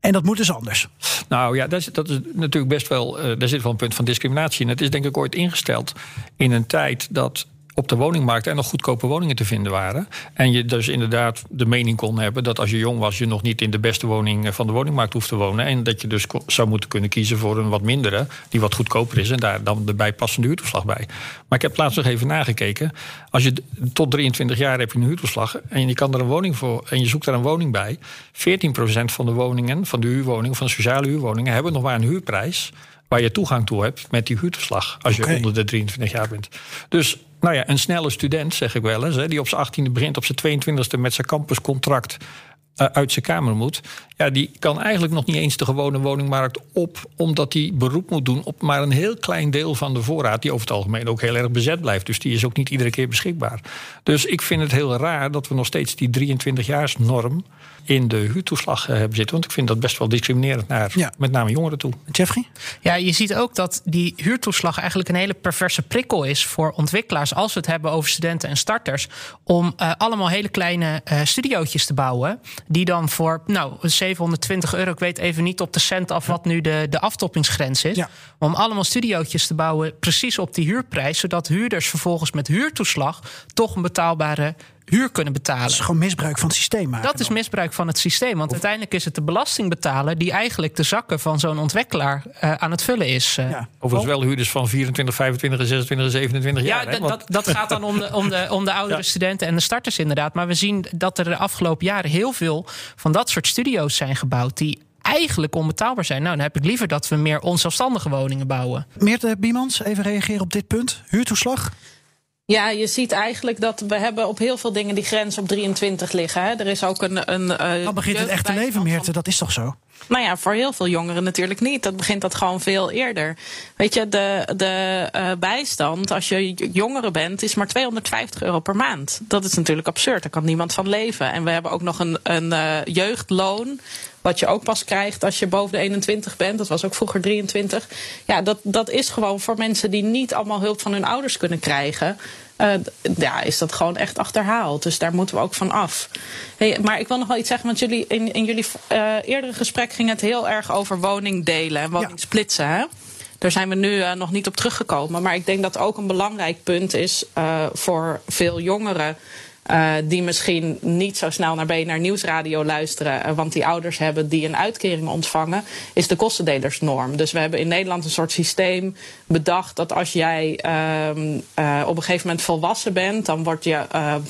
En dat moet dus anders. Nou ja, dat is, dat is natuurlijk best wel. daar zit wel een punt van discriminatie in. Het is denk ik ooit ingesteld in een tijd dat op de woningmarkt er nog goedkope woningen te vinden waren. En je dus inderdaad de mening kon hebben dat als je jong was, je nog niet in de beste woning van de woningmarkt hoeft te wonen. En dat je dus zou moeten kunnen kiezen voor een wat mindere, die wat goedkoper is. En daar dan de bijpassende huurtoeslag bij. Maar ik heb laatst nog even nagekeken. Als je tot 23 jaar heb je een huurtoeslag en je kan er een woning voor en je zoekt daar een woning bij. 14% van de woningen, van de huurwoningen, van de sociale huurwoningen, hebben nog maar een huurprijs waar je toegang toe hebt met die huurtoeslag. Als je okay. onder de 23 jaar bent. Dus nou ja, een snelle student, zeg ik wel eens, hè, die op zijn 18e begint, op zijn 22e met zijn campuscontract uh, uit zijn kamer moet. Ja, die kan eigenlijk nog niet eens de gewone woningmarkt op, omdat hij beroep moet doen op maar een heel klein deel van de voorraad, die over het algemeen ook heel erg bezet blijft. Dus die is ook niet iedere keer beschikbaar. Dus ik vind het heel raar dat we nog steeds die 23-jaarsnorm in de huurtoeslag hebben zitten. Want ik vind dat best wel discriminerend naar ja. met name jongeren toe. Jeffrey? Ja, je ziet ook dat die huurtoeslag eigenlijk een hele perverse prikkel is voor ontwikkelaars. Als we het hebben over studenten en starters. Om uh, allemaal hele kleine uh, studiootjes te bouwen. Die dan voor nou, 720 euro, ik weet even niet op de cent af wat nu de, de aftoppingsgrens is. Ja. Om allemaal studiootjes te bouwen precies op die huurprijs. Zodat huurders vervolgens met huurtoeslag toch een betaalbare huur kunnen betalen. Dat is gewoon misbruik van het systeem. Maken dat is misbruik van het systeem. Want of... uiteindelijk is het de belastingbetaler die eigenlijk de zakken van zo'n ontwikkelaar uh, aan het vullen is. Uh. Ja. Overigens wel huurders van 24, 25, 26, 27 jaar. Ja, hè? dat, dat gaat dan om de, om de, om de oudere ja. studenten en de starters inderdaad. Maar we zien dat er de afgelopen jaren heel veel van dat soort studio's zijn gebouwd die eigenlijk onbetaalbaar zijn. Nou, dan heb ik liever dat we meer onzelfstandige woningen bouwen. Meerte Biemans, even reageren op dit punt. Huurtoeslag? Ja, je ziet eigenlijk dat we hebben op heel veel dingen die grens op 23 liggen. Hè. Er is ook een. een uh, Dan begint het echte leven, Meerte, dat is toch zo? Nou ja, voor heel veel jongeren natuurlijk niet. Dat begint dat gewoon veel eerder. Weet je, de, de uh, bijstand, als je jongere bent, is maar 250 euro per maand. Dat is natuurlijk absurd. Daar kan niemand van leven. En we hebben ook nog een, een uh, jeugdloon. Wat je ook pas krijgt als je boven de 21 bent. Dat was ook vroeger 23. Ja, dat, dat is gewoon voor mensen die niet allemaal hulp van hun ouders kunnen krijgen. Uh, ja, is dat gewoon echt achterhaald. Dus daar moeten we ook van af. Hey, maar ik wil nog wel iets zeggen, want jullie, in, in jullie uh, eerdere gesprek ging het heel erg over woningdelen en woningsplitsen. Hè? Daar zijn we nu uh, nog niet op teruggekomen. Maar ik denk dat ook een belangrijk punt is voor veel jongeren. Uh, die misschien niet zo snel naar BNR Nieuwsradio luisteren, uh, want die ouders hebben die een uitkering ontvangen, is de kostendelersnorm. Dus we hebben in Nederland een soort systeem bedacht dat als jij uh, op een gegeven moment volwassen bent, dan wordt je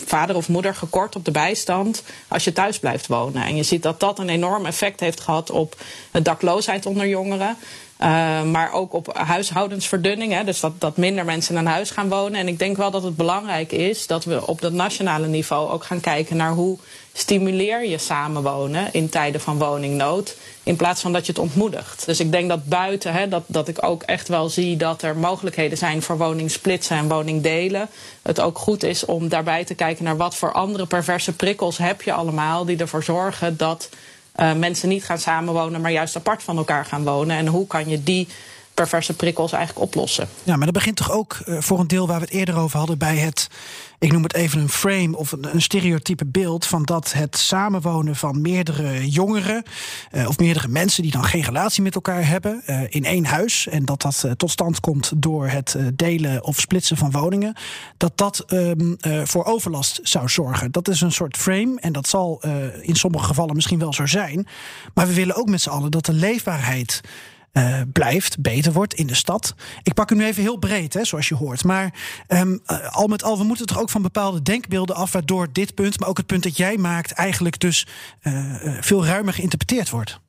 vader of moeder gekort op de bijstand als je thuis blijft wonen. En je ziet dat dat een enorm effect heeft gehad op de dakloosheid onder jongeren. Uh, maar ook op huishoudensverdunning. Hè, dus dat, dat minder mensen in een huis gaan wonen. En ik denk wel dat het belangrijk is dat we op dat nationale niveau ook gaan kijken naar hoe stimuleer je samenwonen in tijden van woningnood. In plaats van dat je het ontmoedigt. Dus ik denk dat buiten, hè, dat, dat ik ook echt wel zie dat er mogelijkheden zijn voor woningsplitsen en woningdelen. Het ook goed is om daarbij te kijken naar wat voor andere perverse prikkels heb je allemaal die ervoor zorgen dat mensen niet gaan samenwonen, maar juist apart van elkaar gaan wonen. En hoe kan je die perverse prikkels eigenlijk oplossen? Ja, maar dat begint toch ook uh, voor een deel waar we het eerder over hadden bij het. Ik noem het even een frame of een, een stereotype beeld van dat het samenwonen van meerdere jongeren uh, of meerdere mensen die dan geen relatie met elkaar hebben uh, in één huis en dat dat tot stand komt door het delen of splitsen van woningen, dat dat um, voor overlast zou zorgen. Dat is een soort frame en dat zal in sommige gevallen misschien wel zo zijn, maar we willen ook met z'n allen dat de leefbaarheid uh, blijft, beter wordt in de stad. Ik pak hem nu even heel breed, hè, zoals je hoort. Maar um, uh, al met al, we moeten toch ook van bepaalde denkbeelden af, waardoor dit punt, maar ook het punt dat jij maakt, eigenlijk dus uh, veel ruimer geïnterpreteerd wordt.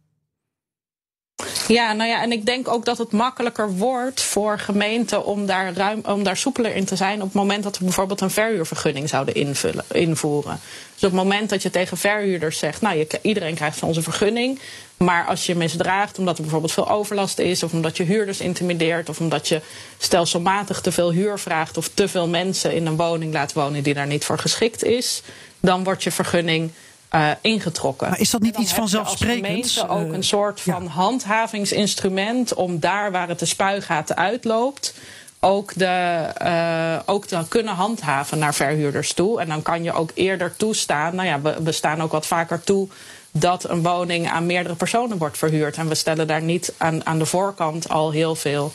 Ja, nou ja, en ik denk ook dat het makkelijker wordt voor gemeenten om daar, ruim, om daar soepeler in te zijn op het moment dat we bijvoorbeeld een verhuurvergunning zouden invullen, invoeren. Dus op het moment dat je tegen verhuurders zegt, nou, iedereen krijgt van onze vergunning, maar als je misdraagt omdat er bijvoorbeeld veel overlast is, of omdat je huurders intimideert, of omdat je stelselmatig te veel huur vraagt of te veel mensen in een woning laat wonen die daar niet voor geschikt is, dan wordt je vergunning uh, ingetrokken. Maar is dat niet iets vanzelfsprekends? Als ook een soort van handhavingsinstrument om daar waar het de spuigaten uitloopt. Ook, de, uh, ook te kunnen handhaven naar verhuurders toe. En dan kan je ook eerder toestaan. Nou ja, we, we staan ook wat vaker toe dat een woning aan meerdere personen wordt verhuurd. En we stellen daar niet aan, aan de voorkant al heel veel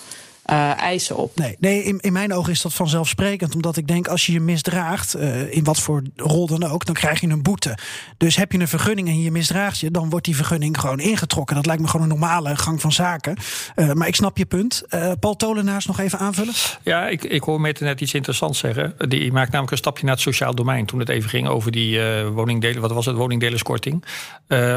uh, eisen op. Nee, nee in, in, mijn ogen is dat vanzelfsprekend. Omdat ik denk, als je je misdraagt, uh, in wat voor rol dan ook, dan krijg je een boete. Dus heb je een vergunning en je misdraagt je, dan wordt die vergunning gewoon ingetrokken. Dat lijkt me gewoon een normale gang van zaken. Uh, maar ik snap je punt. Paul Tolenaars nog even aanvullen? Ja, ik, ik hoor Mette net iets interessants zeggen. Die maakt namelijk een stapje naar het sociaal domein. Toen het even ging over die woningdelen, wat was het, woningdelenskorting.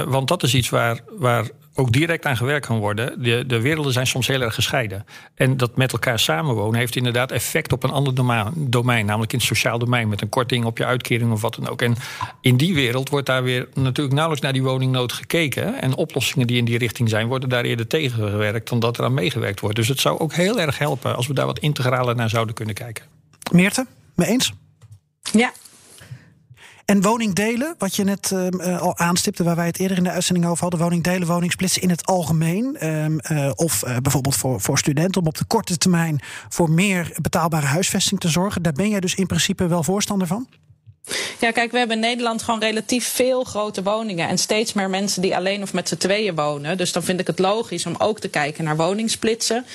want dat is iets waar, waar ook direct aan gewerkt kan worden. De, de werelden zijn soms heel erg gescheiden. En dat met elkaar samenwonen heeft inderdaad effect op een ander domein, domein, namelijk in het sociaal domein, met een korting op je uitkering of wat dan ook. En in die wereld wordt daar weer natuurlijk nauwelijks naar die woningnood gekeken. En oplossingen die in die richting zijn, worden daar eerder tegengewerkt dan dat er aan meegewerkt wordt. Dus het zou ook heel erg helpen als we daar wat integraler naar zouden kunnen kijken. Meerte, mee eens? Ja, en woningdelen, wat je net uh, al aanstipte, waar wij het eerder in de uitzending over hadden. Woningdelen, woningsplitsen in het algemeen. Uh, of bijvoorbeeld voor, voor studenten om op de korte termijn voor meer betaalbare huisvesting te zorgen. Daar ben jij dus in principe wel voorstander van? Ja, kijk, we hebben in Nederland gewoon relatief veel grote woningen. En steeds meer mensen die alleen of met z'n tweeën wonen. Dus dan vind ik het logisch om ook te kijken naar woningsplitsen.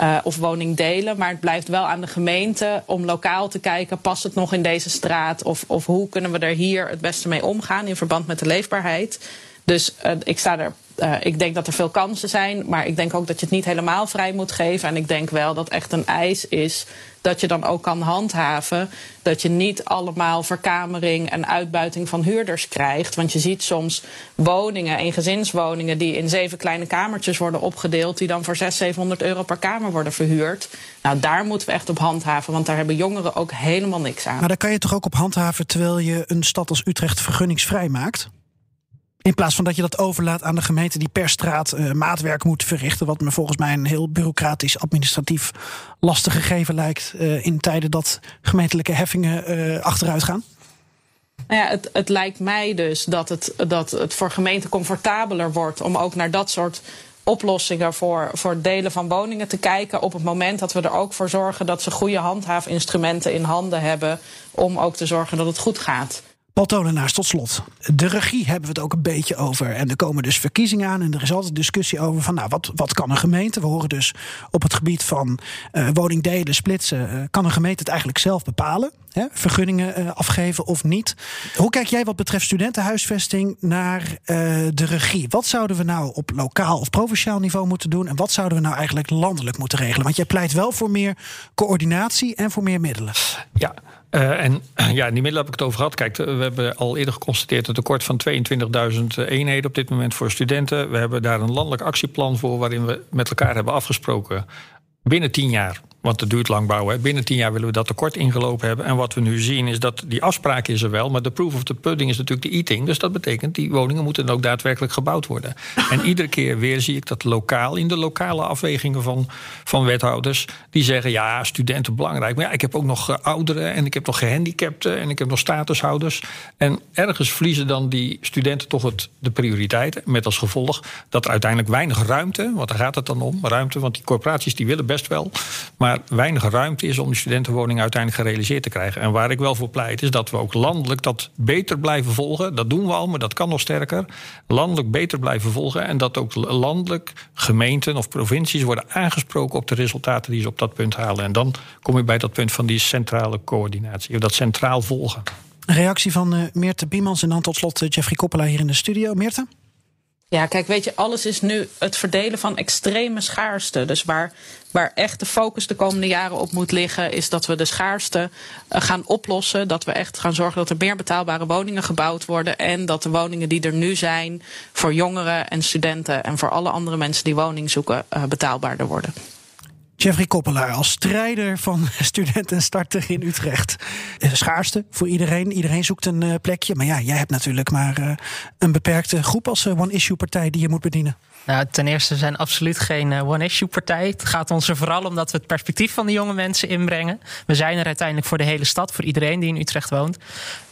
Uh, of woningdelen. Maar het blijft wel aan de gemeente om lokaal te kijken: past het nog in deze straat? Of, of hoe kunnen we er hier het beste mee omgaan in verband met de leefbaarheid? Dus uh, ik sta er. Uh, ik denk dat er veel kansen zijn, maar ik denk ook dat je het niet helemaal vrij moet geven. En ik denk wel dat echt een eis is dat je dan ook kan handhaven. Dat je niet allemaal verkamering en uitbuiting van huurders krijgt. Want je ziet soms woningen, een gezinswoningen, die in zeven kleine kamertjes worden opgedeeld. Die dan voor 600, 700 euro per kamer worden verhuurd. Nou, daar moeten we echt op handhaven, want daar hebben jongeren ook helemaal niks aan. Maar daar kan je toch ook op handhaven terwijl je een stad als Utrecht vergunningsvrij maakt? In plaats van dat je dat overlaat aan de gemeente die per straat uh, maatwerk moet verrichten. Wat me volgens mij een heel bureaucratisch, administratief lastig gegeven lijkt. Uh, in tijden dat gemeentelijke heffingen uh, achteruit gaan. Nou ja, het, het lijkt mij dus dat het, dat het voor gemeenten comfortabeler wordt om ook naar dat soort oplossingen voor, voor delen van woningen te kijken. Op het moment dat we er ook voor zorgen dat ze goede handhaafinstrumenten in handen hebben. Om ook te zorgen dat het goed gaat. Paul Tolenaars, tot slot. De regie hebben we het ook een beetje over. En er komen dus verkiezingen aan. En er is altijd discussie over van, nou, wat, wat kan een gemeente? We horen dus op het gebied van uh, woningdelen, splitsen... Uh, kan een gemeente het eigenlijk zelf bepalen? Hè? Vergunningen uh, afgeven of niet? Hoe kijk jij wat betreft studentenhuisvesting naar de regie? Wat zouden we nou op lokaal of provinciaal niveau moeten doen? En wat zouden we nou eigenlijk landelijk moeten regelen? Want jij pleit wel voor meer coördinatie en voor meer middelen. Ja, uh, en ja, die middelen heb ik het over gehad. Kijk, we hebben al eerder geconstateerd een tekort van 22.000 eenheden op dit moment voor studenten. We hebben daar een landelijk actieplan voor waarin we met elkaar hebben afgesproken binnen tien jaar want het duurt lang bouwen. Binnen tien jaar willen we dat tekort ingelopen hebben. En wat we nu zien is dat die afspraak is er wel... maar de proof of the pudding is natuurlijk de eating. Dus dat betekent, die woningen moeten ook daadwerkelijk gebouwd worden. En iedere keer weer zie ik dat lokaal... in de lokale afwegingen van, van wethouders... die zeggen, ja, studenten belangrijk. Maar ja, ik heb ook nog eh, ouderen en ik heb nog gehandicapten... en ik heb nog statushouders. En ergens verliezen dan die studenten toch het, de prioriteit... met als gevolg dat er uiteindelijk weinig ruimte... want daar gaat het dan om, ruimte... want die corporaties die willen best wel... maar weinig ruimte is om die studentenwoningen uiteindelijk gerealiseerd te krijgen. En waar ik wel voor pleit, is dat we ook landelijk dat beter blijven volgen. Dat doen we al, maar dat kan nog sterker. Landelijk beter blijven volgen. En dat ook landelijk gemeenten of provincies worden aangesproken op de resultaten die ze op dat punt halen. En dan kom je bij dat punt van die centrale coördinatie, of dat centraal volgen. reactie van uh, Meerte Biemans en dan tot slot uh, Jeffrey Koppelaar hier in de studio. Meerte? Ja, kijk, weet je, alles is nu het verdelen van extreme schaarste. Dus waar, waar echt de focus de komende jaren op moet liggen, is dat we de schaarste uh, gaan oplossen. Dat we echt gaan zorgen dat er meer betaalbare woningen gebouwd worden. En dat de woningen die er nu zijn voor jongeren en studenten en voor alle andere mensen die woning zoeken, uh, betaalbaarder worden. Jeffrey Koppelaar als strijder van studenten starten in Utrecht. Schaarste voor iedereen. Iedereen zoekt een uh, plekje. Maar ja, jij hebt natuurlijk maar uh, een beperkte groep als uh, one-issue-partij die je moet bedienen. Nou, ten eerste zijn absoluut geen one-issue-partij. Het gaat ons er vooral om dat we het perspectief van de jonge mensen inbrengen. We zijn er uiteindelijk voor de hele stad, voor iedereen die in Utrecht woont.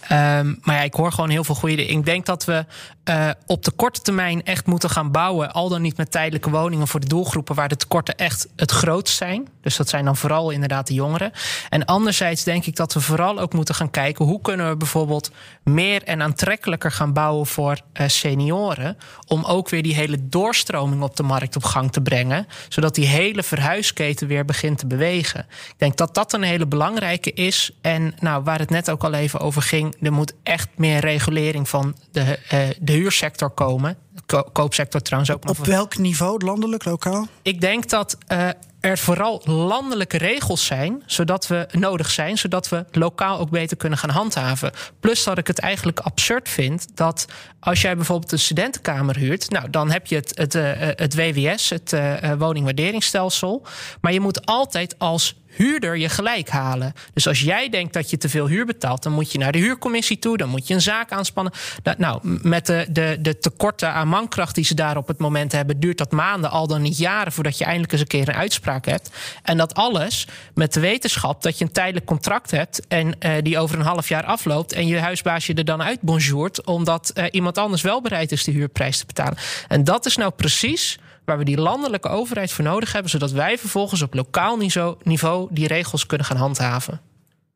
Um, maar ja, ik hoor gewoon heel veel goede. Ik denk dat we uh, op de korte termijn echt moeten gaan bouwen. Al dan niet met tijdelijke woningen voor de doelgroepen waar de tekorten echt het grootst zijn. Dus dat zijn dan vooral inderdaad de jongeren. En anderzijds denk ik dat we vooral ook moeten gaan kijken hoe kunnen we bijvoorbeeld meer en aantrekkelijker gaan bouwen voor uh, senioren. Om ook weer die hele doorstroming op de markt op gang te brengen. Zodat die hele verhuisketen weer begint te bewegen. Ik denk dat dat een hele belangrijke is. En nou, waar het net ook al even over ging er moet echt meer regulering van de, uh, de huursector komen. Ko koopsector trouwens ook. Op welk niveau, landelijk, lokaal? Ik denk dat uh, er vooral landelijke regels zijn, zodat we nodig zijn, zodat we lokaal ook beter kunnen gaan handhaven. Plus dat ik het eigenlijk absurd vind dat als jij bijvoorbeeld een studentenkamer huurt, nou dan heb je het, het, uh, het WWS, het uh, woningwaarderingsstelsel, maar je moet altijd als huurder je gelijk halen. Dus als jij denkt dat je te veel huur betaalt, dan moet je naar de huurcommissie toe, dan moet je een zaak aanspannen. Nou, met de, de, de tekorten aan mankracht die ze daar op het moment hebben, duurt dat maanden, al dan niet jaren, voordat je eindelijk eens een keer een uitspraak hebt. En dat alles met de wetenschap dat je een tijdelijk contract hebt en uh, die over een half jaar afloopt en je huisbaasje er dan uit bonjourt, omdat uh, iemand anders wel bereid is de huurprijs te betalen. En dat is nou precies waar we die landelijke overheid voor nodig hebben, zodat wij vervolgens op lokaal niveau die regels kunnen gaan handhaven.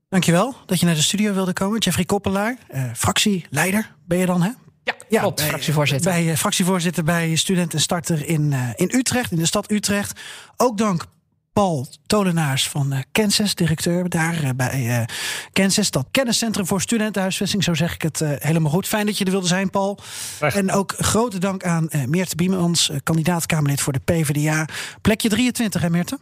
Dankjewel dat je naar de studio wilde komen. Jeffrey Koppelaar, uh, fractieleider ben je dan, hè? Ja, ja klopt, bij, fractievoorzitter. Bij, uh, fractievoorzitter bij Studentenstarter in, uh, in Utrecht, in de stad Utrecht. Ook dank Paul Tolenaars van uh, Kansas, directeur daar uh, bij uh, Kansas. Dat kenniscentrum voor studentenhuisvesting, zo zeg ik het helemaal goed. Fijn dat je er wilde zijn, Paul. En ook grote dank aan Meerte Biemans, kandidaat-Kamerlid voor de PvdA. Plekje 23, hè Meerte?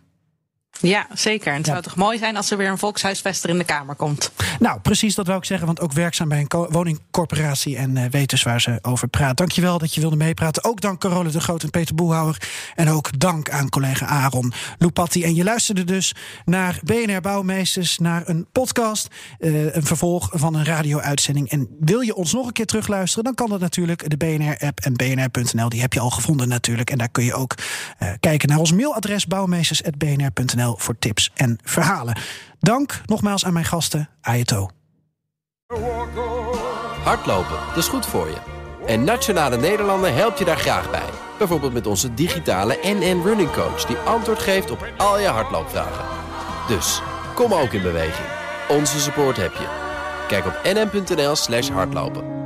Ja, zeker. En het ja. zou toch mooi zijn als er weer een volkshuisvester in de Kamer komt. Nou, precies, dat wou ik zeggen. Want ook werkzaam bij een woningcorporatie en uh, weet dus waar ze over praat. Dankjewel dat je wilde meepraten. Ook dank Carole de Groot en Peter Boehouwer. En ook dank aan collega Aaron Lupatti. En je luisterde dus naar BNR Bouwmeesters, naar een podcast. Uh, een vervolg van een radio-uitzending. En wil je ons nog een keer terugluisteren, dan kan dat natuurlijk. De BNR-app en bnr.nl, die heb je al gevonden natuurlijk. En daar kun je ook uh, kijken naar ons mailadres bouwmeesters.bnr.nl voor tips en verhalen. Dank nogmaals aan mijn gasten. Ayato. Hardlopen, dat is goed voor je. En Nationale Nederlanden helpt je daar graag bij. Bijvoorbeeld met onze digitale NN Running Coach... die antwoord geeft op al je hardloopvragen. Dus, kom ook in beweging. Onze support heb je. Kijk op nm.nl slash hardlopen.